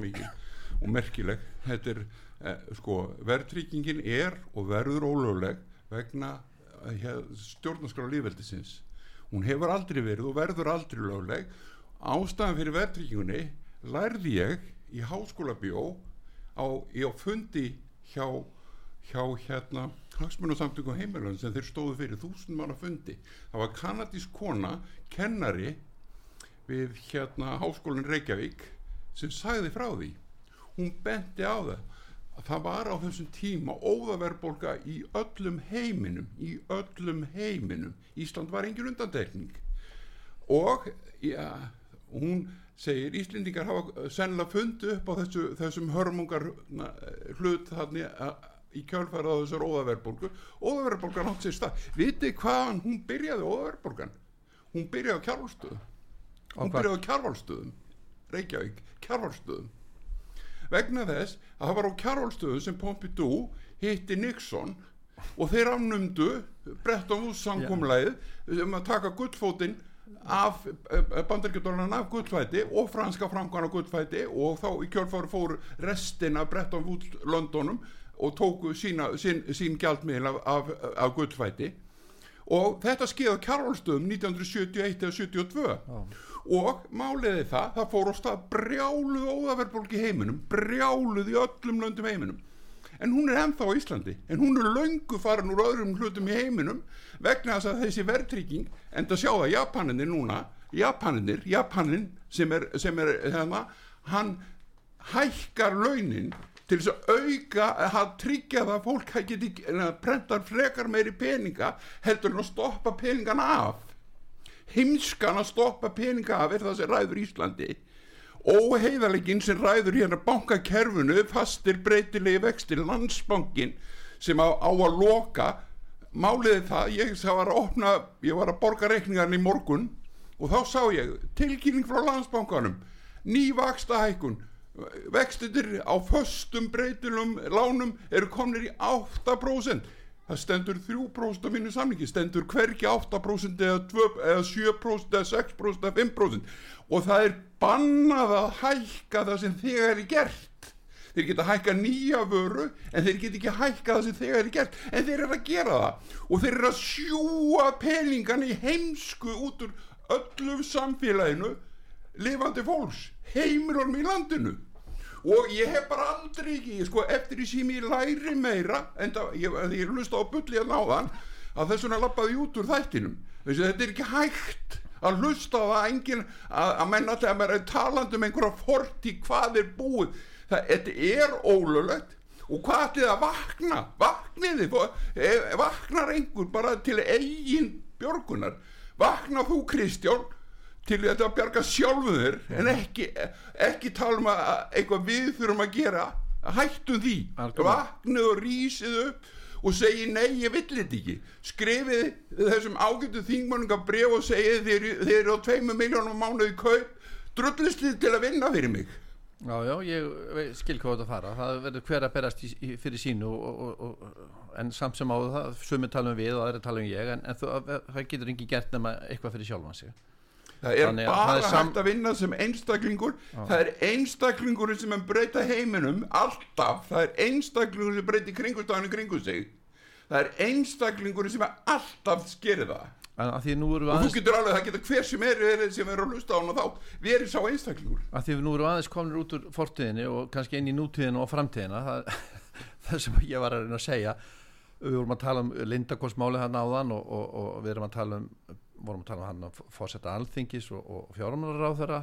og merkileg. Þetta er, eh, sko, verðtryggingin er og verður ólögleg vegna eh, stjórnaskrála lífveldisins. Hún hefur aldrei verið og verður aldrei lögleg. Ástæðan fyrir verðtryggingunni lærði ég í háskóla bjó á, á fundi hjá, hjá hérna hagsmunasamtökum heimilun sem þeir stóðu fyrir þúsund manna fundi. Það var kanadísk kona, kennari við hérna háskólinn Reykjavík sem sagði frá því. Hún benti á það að það var á þessum tíma óðaverbolga í öllum heiminum, í öllum heiminum. Ísland var engin undantekning. Og ja, hún segir Íslendingar hafa sennilega fundið upp á þessu, þessum hörmungar hlut þarna að í kjálfæra á þessar óðaverðbólgu. Óðaverðbólgan átt sér stað. Vitið hvaðan hún byrjaði óðaverðbólgan? Hún byrjaði á kjárvalstöðum hún byrjaði á kjárvalstöðum Reykjavík, kjárvalstöðum vegna þess að það var á kjárvalstöðum sem Pompidou hitti Nixon og þeir afnumdu Bretton Woods samkomlæðið um að taka gullfótinn af bandarkjöldurinn af gullfæti og franska framkvæmna gullfæti og þá í kjölfari fóru restin af Bretton Woods Londonum og tóku sína, sín, sín gjaldmiðl af, af, af gullfæti og þetta skeið á kjárvalstöðum 1971 eða 72 og máliði það, það fór á stað brjáluð óðaverðbólk í heiminum brjáluð í öllum löndum heiminum. En hún er ennþá á Íslandi en hún er löngu farin úr öðrum hlutum í heiminum vegna þess að þessi verðtrygging en það sjá það Japaninir núna Japaninir, Japanin sem er, sem er hérna, hann hækkar launin til þess að auka að tryggja það að fólk geti prentar frekar meiri peninga heldur en að stoppa peningana af. Heimskan að stoppa peninga af er það sem ræður Íslandi. Óheiðalegin sem ræður hérna bankakerfinu fastir breytilegi vextir landsbankin sem á, á að loka. Máliði það, ég var að opna ég var að borga reikningarni í morgun og þá sá ég tilkynning frá landsbankanum. Nývaksta hækkun vextir á föstum breytilum lánum eru komnir í 8% það stendur 3% af mínu samlingi stendur hverki 8% eða, 2, eða 7% eða 6% eða 5% og það er bannað að hækka það sem þegar er gert. Þeir geta hækka nýja vöru en þeir geta ekki hækka það sem þegar er gert. En þeir eru að gera það. Og þeir eru að sjúa peningan í heimsku út úr öllum samfélaginu lifandi fólks heimilorm í landinu. Og ég hef bara aldrei ekki sko, eftir því sem ég læri meira en það, ég, ég lusta á bulli að náðan að þess vegna lappaði út úr þættinum. Þessi þetta er ekki hægt að hlusta á það engin að, að menna þegar maður er talandi um einhverja forti hvað er búið. Það, þetta er ólulegt og hvað ætlið að vakna? Vakniði, e, vaknar einhver bara til eigin björgunar. Vakna þú Kristján til þetta að bjarga sjálfum þér en ekki, ekki tala um að eitthvað við þurfum að gera. Hættum því. Vaknið og rísið upp og segi nei ég vill þetta ekki. Skrifið þessum ágættu þingmannunga bref og segið þeir, þeir eru á tveimu miljónum mánuði kaup. Drullislið til að vinna fyrir mig. Já, já, ég skil hvað þetta fara. Það verður hver að berast í, í, fyrir sínu og, og, og, en samt sem áður það sumi talum við og aðri talum ég en, en það, það getur ekki gert nema eitthvað fyrir sjálfan sig Það er Þannig að bara það er sam- hægt að vinna sem einstaklingur. Það er einstaklingur sem er breyta heiminum Alltaf. Það er einstaklingur sem breyti kringustafinu kringu sig. Það er einstaklingur sem er alltaf að erum við Og þú getur alveg, það getur hver sem er, er sem er að hlusta á hana þá. Verið sá einstaklingur. Að því við nú erum aðeins komin út úr fortíðinni og kannski inn í nútíðinu og framtíðina. Það, það sem ég var að reyna að segja. Við vorum að tala um Lindakonsmáli hann áðan og, og, og við erum að tala um vorum að tala um hann að fórsetta alþingis og, og fjármálar á þeirra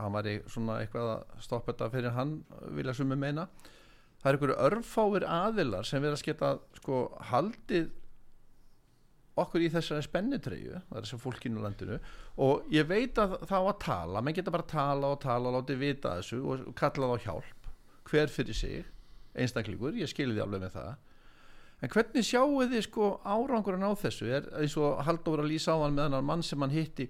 hann var í svona eitthvað að stoppa þetta fyrir hann vilja sumi meina. Það er einhverju örfáir aðilar sem verða að geta sko haldið okkur í þessari spennitreyju það er þessar fólkinu landinu og ég veit að þá að tala menn geta bara að tala og tala og láti vita þessu og kalla þá hjálp hver fyrir sig, einstaklingur ég skilði alveg með það en hvernig sjáu þið sko árangurinn á þessu? Er eins og Halldór var að lýsa á hann með hann mann sem hann hitti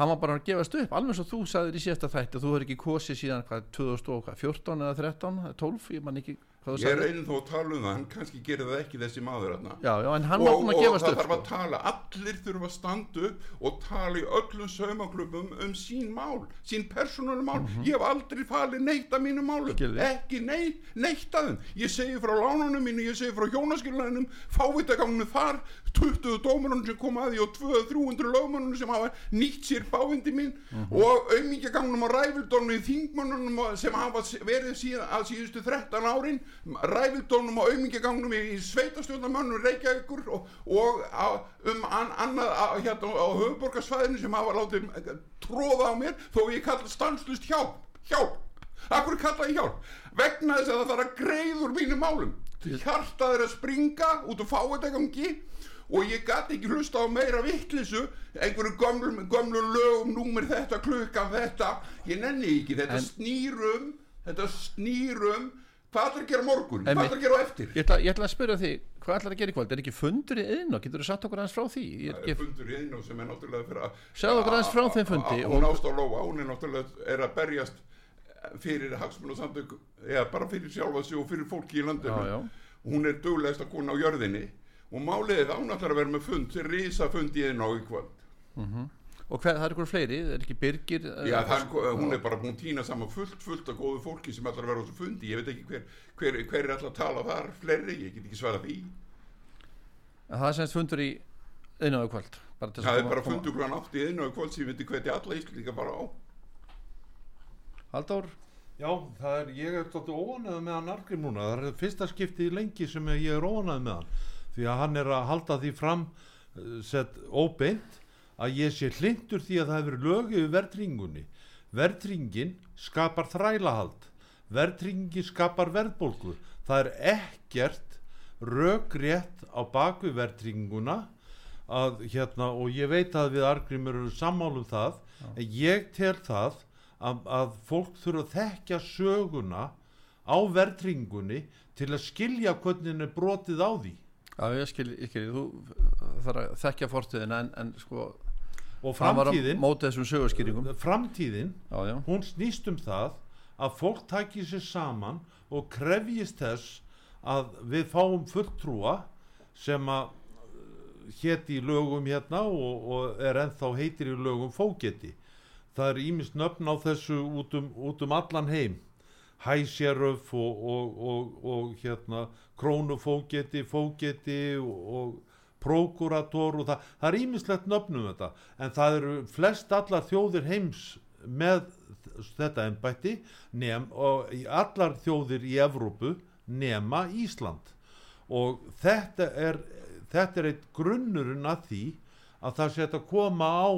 hann var bara að gefast upp, alveg og þú sagðir í síðasta þætti þú hefur ekki kosið síðan hvað 2014 eða 13, 12 ég man ekki Ég er einin þó að tala um það, hann kannski gerir það ekki þessi maður þarna já, já, en hann var og, búin að og það þarf að sko. tala allir þurfa að standa upp og tala í öllum saumaklubum um sín mál sín persónuleg mál ég hef aldrei falið neitt af mínum málum. Skilði. ekki neitt, neitt af þeim ég segi frá lánunum mínu, ég segi frá hjónaskilunum fávitagangunum þar 20 dómarunum sem kom að því og 200-300 lögmannunum sem hafa nýtt sér bávindi mín Mhm. og aumingjagangunum og ræfildónum í þingmannunum sem hafa verið síðan að síðustu 13 árin ræfildónum og aumingjagangunum í sveitastjórnarmönnum Reykjavíkur og, og á, um an, annað á, hérna á höfuborgarsvæðinu sem hafa látið eh, tróða á mér þó ég kalla stanslust hjálp hjálp, akkur kalla ég hjálp? Vegna þess að það þarf að greiður mínum málum. Hjartað er að springa út og fá þetta gangi og ég gæti ekki hlusta á meira vittlisu einhverju gömlu, gömlu lögum númer þetta, klukkan þetta. Ég nenni ekki, þetta En- snýrum þetta snýrum hvað ætlar að gera morgun, hvað ætlar að gera á eftir? Ég ætla, ég ætla að spyrja því hvað ætlar að gera í kvöld, er ekki fundur í og getur þú satt okkur aðeins frá því? Er ég, fundur í einu sem er náttúrulega fyrir að Segðu okkur aðeins frá þeim fundi hún og- ást á Lóa, hún er náttúrulega er að berjast fyrir hagsmun og samtök eða bara fyrir sjálfa sig og fyrir fólki í landinu. Já, já. hún er duglegast að kona á jörðinni og málið að hún ætlar að vera með fund og hver, það er ykkur fleiri, er ekki Birgir Já, það, hún er bara búin að týna saman fullt, fullt af góðu fólki sem að vera á þessu fundi. Ég veit ekki hver, hver, hver er ætlar að tala þar fleiri, ég get ekki svarað því. Það er semst fundur í einaðu kvöld bara til þess það að er koma- bara fundur grann átt í einu á í kvöld sem ég myndi hvetja alla íslendinga bara á. Halldór, Já, það er, ég er tóttu óanæðu með hann Argrim núna, það er fyrsta skiptið í lengi sem ég er óanæðu með hann því að hann er að halda því fram uh, sett óbeint að ég sé hlindur því að það hefur lög yfir verðringunni verðringin skapar þrælahald. Verðringin skapar verðbólgu. Það er ekkert rökrétt á baku verðringuna að hérna og ég veit að við Argrim eru sammálum það en ég tel það að, að fólk þurfa að þekkja söguna á verðringunni til að skilja hvernig henni brotið á því. Já, ég skil, ég skil, þú þarf að þekkja fortíðina en, en sko og framtíðin móti þessum sögurskýringum framtíðin, Já, já, hún snýst um það að fólk taki sér saman og krefjist þess að við fáum fulltrúa sem að hétt í lögum hérna og, og er ennþá heitir í lögum fógeti. Það er ímist nöfn á þessu út um, út um allan heim. Hæsjaröf og, og, og, og hérna krónufógeti fógeti og, og prókurator og það, það er ímislegt nöfnum þetta en það eru flest allar þjóðir heims með þetta ennbætti og allar þjóðir í Evrópu nema Ísland. Og þetta er þetta er eitt grunnurinn að því að það sé að koma á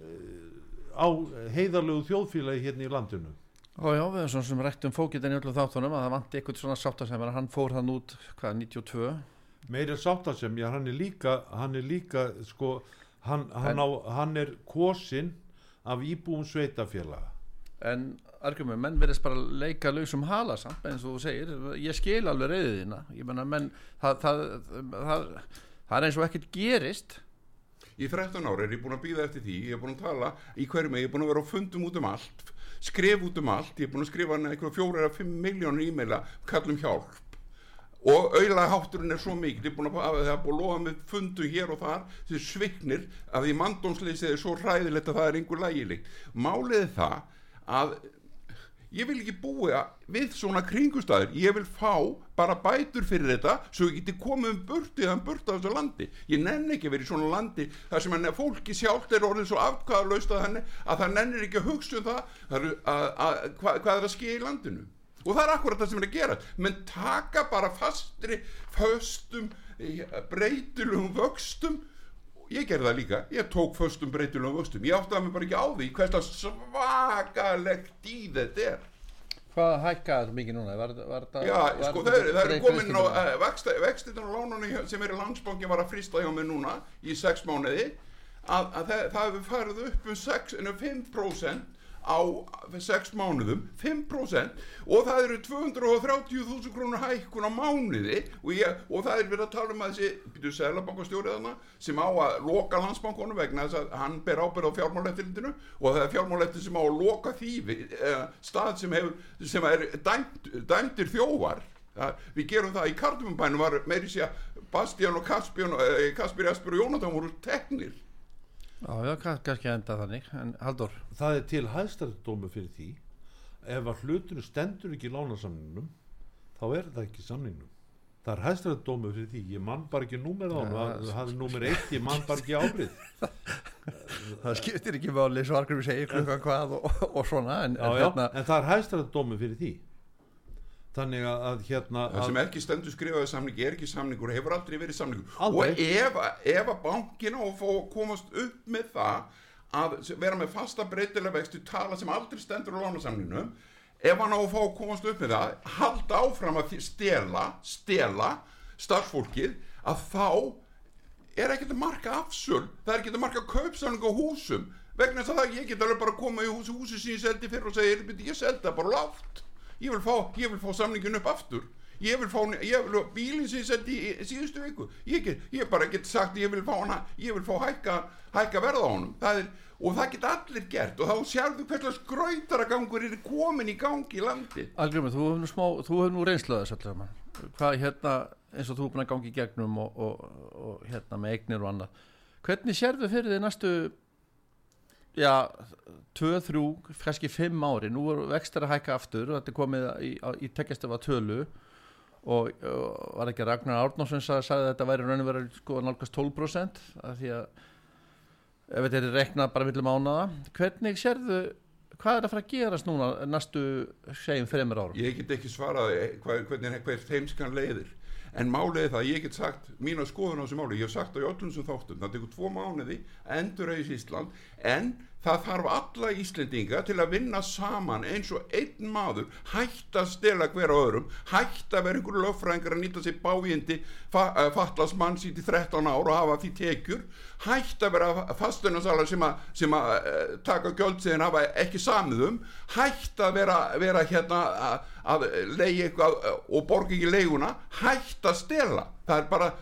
eh, á heiðarlegu þjóðfélagi hérna í landinu. Já, já, við erum svona sem rektum fókitin í öllu þáttunum að það vanti eitthvað svona sáttasemmer hann fór hann út, hvað, 92 meira sáttasem, já hann er líka hann er líka sko hann, hann, á, hann er kosin af íbúum sveitafélaga en argumum, menn verðist bara leika lausum hala samt, eins og þú segir. Ég skil alveg reyðið þína. Ég menna, menn, það, það, það, það er eins og ekkert gerist. Í 13 ára er ég búin að býða eftir því, ég er búin að tala í hverju mig, ég er búin að vera á fundum út um allt, skrif út um allt, ég er búin að skrifa hann eitthvað fjóra eða fimm miljónur e-maila, kallum hjálp og auðlega hátturinn er svo mikil, ég er búin að hafa það búin að lofa með fundum hér og þar, þessi sviknir að því mandómsleysið er svo hræðilegt að það er einhver lægileg. Málið það að ég vil ekki búa við svona kringustæður ég vil fá bara bætur fyrir þetta svo ég geti komið um burtið þann burt á þessu landi. Ég nenn ekki verið í svona landi þar sem hann er fólki sjálft er orðið svo afkvæðalaust að, henni, að það nennir ekki að hugsa um það, að, að, hvað er að ske í landinu og það er akkurat það sem er að gera. Menn taka bara fastri föstum breytilum vöxtum. Ég gerði það líka, ég tók föstum breytilum vöxtum, ég átti að mig bara ekki á því hvernig svakalegt í þetta er. Hvað hækkaði þetta mikið núna? Var, var, var, Já, var, sko það eru, það eru komin á vextitan og lánunni sem er í landsbanki var að frista hjá mig núna í sex mánuði. Að, að það, það hefur farið upp um 6, en 5% á 6 mánuðum 5% og það eru 230.000 krónur hækkun á mánuði. Og, ég, og það er verið að tala um að þessi byrju selabankastjórið hana sem á að loka landsbankunum vegna þess að hann ber ábyrð á fjármálættilindinu og það er fjármálættil sem á að loka þýfi eh, stað sem, hefur, sem er dæmt, dæmtir þjóvar Það, við gerum það í Kardumbænum var meiri sé að Bastian og eh, Kaspir, Jasper og Jónatan voru teknir Já, já, kann- kannski enda þannig. En Haldur, það er til hæðstæðdómi fyrir því. Ef að hlutinu stendur ekki í lánasamningnum þá er það ekki samningnum. Það er hæðstæðdómi fyrir því. Ég mann bara ekki númer á hann það hafði númer eitt, ég mann bara ekki ábrið það skiptir ekki máli svo argumum segir klukkan hvað og, og, svona en, já, en já, hérna, en það er hæðstæðdómi fyrir því þannig að, að hérna það að, sem ekki stendur skrifaði samningi er ekki samningur hefur aldrei verið samningur Aldrei. og ef, ef að bankin á að komast upp með það að vera með fasta breytilega vextu tala sem aldrei stendur á lánasamningum ef hann á að fá að komast upp með það halda áfram að stela stela starfsfólkið að þá er ekkert að marka afsöl það er ekkert að marka kaupsamning á húsum vegna þess að ég get alveg bara að koma í húsi, húsi sem ég seldi fyrir og segja "Heyrðu, bíddu, ég seldi það bara lágt ég vil fá, ég vil fá samningin upp aftur. Ég vil fá, ég vil bílinn sem ég seldi í, í síðustu viku. Ég, get, ég bara get sagt ég vil fá hana ég vil fá hækka, hækka verða á honum. Það er, og það get allir gert og þá sérðu hvernig skrautaragangur er komin í gangi í landi Algrimur, þú hefur nú smá, þú hefur nú reynsluð þess allir saman. Hvað hérna, eins og þú er búin að gangi í gegnum og, og, og hérna með eignir og annað. Hvernig sérðu fyrir þið næstu já, tvö, þrjú kannski fimm ári, nú er vextir að hækka aftur og þetta er komið í, í tekjastefa tölu. Og, og var ekki Ragnar Árnánsson sagði, sagði að þetta væri raun og verið sko nálgast 12% af því að ef þetta er reknað bara millum ánada hvernig sérðu hvað er að fara að gerast núna næstu segjum fremur árum? Ég get ekki svarað hvað, hvernig hver þeimskan leiðir en málið er það, að ég get sagt mína skoðun á þessu máli, ég hef sagt á í öllum sem þáttum. Það tekur tvo mánuði, endur eða Ísland en það þarf alla Íslendinga til að vinna saman eins og einn maður, hætt að stela hver á öðrum, hætt að vera einhverju löffræðingar að nýta sér bájindi fa uh, fallast mann sínt í 13 ár og hafa því tekjur, hætt að vera fastunarsalar sem að, sem að uh, taka gjöldsiðin hafa ekki samiðum, hætt að vera, vera hérna að, að leiði eitthvað uh, og borga ekki leiguna, hætt að stela, það er bara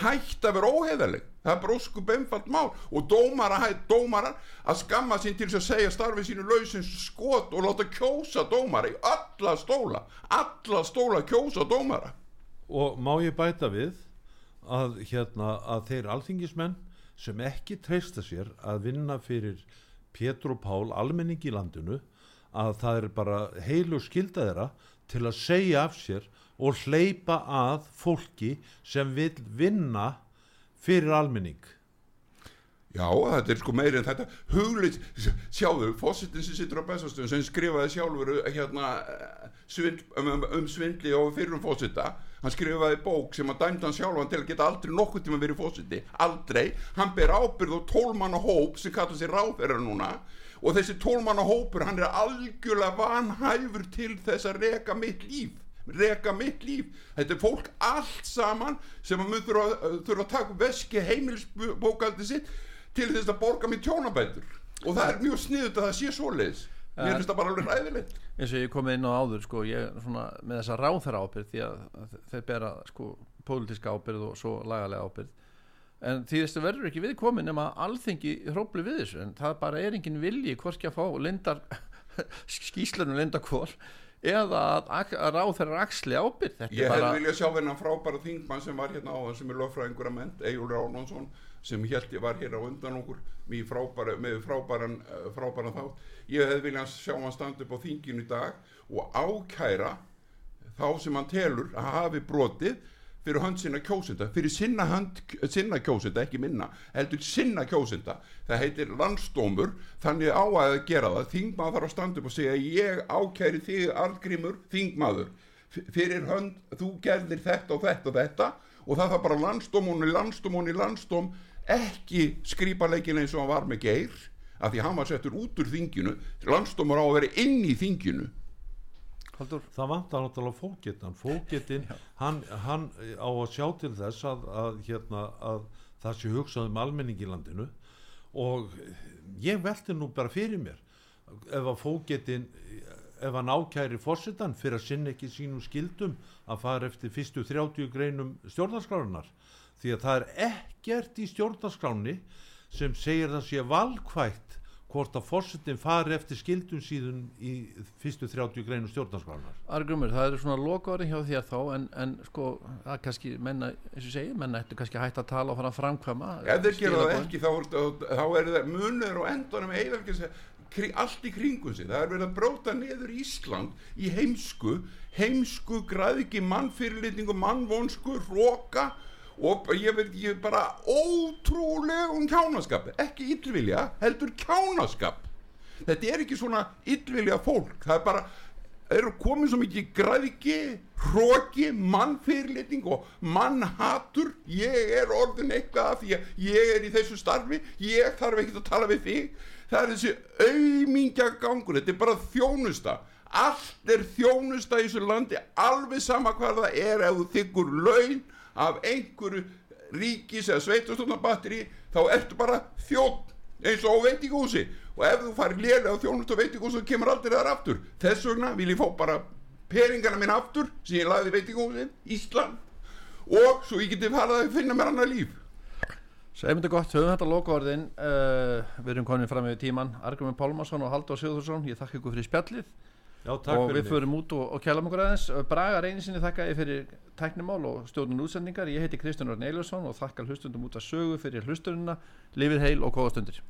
hætt að vera óheðaleg það er bara óskup einfalt mál. Og dómara, dómara að skamma sín til að segja starfið sínu lausins skot og láta kjósa dómara í alla stóla. Alla stóla kjósa dómara. Og má ég bæta við að, hérna, að þeir alþingismenn sem ekki treysta sér að vinna fyrir Pétur og Pál almenning í landinu að það er bara heilu skilda þeirra til að segja af sér og hleypa að fólki sem vil vinna fyrir almenning. Já, þetta er sko meiri en þetta. Hugleitt, sjáðu, fósittin sem sittur á bestastöðum sem skrifaði sjálfur hérna, svindl, um, um, um svindli og fyrir um fósitta hann skrifaði bók sem að dæmda hann sjálfan til að geta aldrei nokkuð tíma verið fósitti aldrei, hann ber ábyrð og tólmanna hóp sem kallar sér ráðverðar núna og þessi tólmanna hópur hann er algjörlega vanhæfur til þess að reka mitt líf. Reka mitt líf. Þetta er fólk allt saman sem að mun þurfa, þurfa að taka veski heimilsbókaldi sitt til þess að borga mér tjónabætur. Og það er mjög sniðut að það sé svoleiðis. Mér finnst það bara alveg ræðilegt eins og ég komið inn á áður sko, ég, svona, með þessa ráþara ábyrð því að þeir bera sko, pólitíska ábyrð og svo lagalega ábyrð en því þessu verður ekki viðkomin nema alþengi hrópli við þessu. En það bara er engin vilji hvorki að fá lindar skýslunum lindakól eða að, að ráð þeirra axli ábyrð Þetta ég bara, viljað sjá hennan frábæra þingmann sem var hérna á sem er löffræðingur að ment, Egil Ránonsson sem held ég var hér á undan okkur með frábæra, með frábæran, eh, frábæran þátt. Ég hef viljað sjá hann standa upp á þinginu í dag og ákæra þá sem hann telur að hafi brotið fyrir hönd sinna kjósenda fyrir sinna, hönd, sinna kjósenda, ekki minna heldur sinna kjósenda. Það heitir landsdómur, þannig á að gera það, þingmaður þarf að standa upp og segja ég ákæri þig arðgrímur þingmaður, fyrir hönd þú gerðir þetta og þetta og þetta. Og það þarf bara landsdómun í landsdómun í landsdóm ekki skrýpaleikin eins og hann var með geir af því hann var settur út úr þinginu. Landsdómur á að vera inn í þinginu Haldur, það vantar náttúrulega fókettan fókettin, hann, hann á að sjá til þess að, að, hérna, að það sé hugsað um almenning í landinu. Og ég velti nú bara fyrir mér ef að fókettin ef hann ákæri fórsetan fyrir að sinna ekki sínum skildum að fara eftir fyrstu 30 greinum stjórnarskrárunar því að það er ekkert í stjórnarskráni sem segir það sé valkvætt hvort að fórsetin fari eftir skildum síðun í fyrstu 30 greinum stjórnarskrárunar Argrumur, það eru svona lokaðurinn hjá þér þá en, en sko, það kannski menna, eins og segir, menna ættu kannski að hætta að tala og fara að framkvæma ef þeir gera það ekki þá, þá, þá er það munur og endanum eða kri, allt í kringum sig. Það er verið að bróta niður Ísland í heimsku heimsku, græðiki, mannfyrirlitningu mannvonsku, róka og ég veit ekki bara ótrúlegum kjánaskap. Ekki illvilja, heldur kjánaskap. Þetta er ekki svona illvilja fólk, það er bara það eru komið svo mikið græðiki hróki, mannfyrirlitning og mannhatur. Ég er orðin eitthvað af því að ég er í þessu starfi. Ég þarf ekki að tala við þig. Það er þessi auðmingja gangur. Þetta er bara þjónusta. Allt er þjónusta í þessu landi. Alveg sama hvað það er ef þú þykkur laun af einhverju ríkis eða sveitarstofnabatteri þá ertu bara þjótt eins og veitingúsi og ef þú farir lélega á þjónust á veitingúsi þá kemur aldrei þar aftur. Þess vegna vil ég fá bara peringana mín aftur sem ég lagði í veitingúsin Ísland. Og svo ég geti farið að finna mér annar líf. Segjum þetta gott, höfum þetta lokaðurinn uh, við erum komin fram með tíman Argrumur Pálmarsson og Haldur Sigurðursson ég þakka ykkur fyrir spjallið Já, og við förum út og, og kjælum okkur aðeins. Braga reynisinni þakka ég fyrir tæknimál og stjórnun útsendingar. Ég heiti Kristján Örn Eilursson og þakka hlustundum út að sögu fyrir hlustununa lifið heil og góða stundir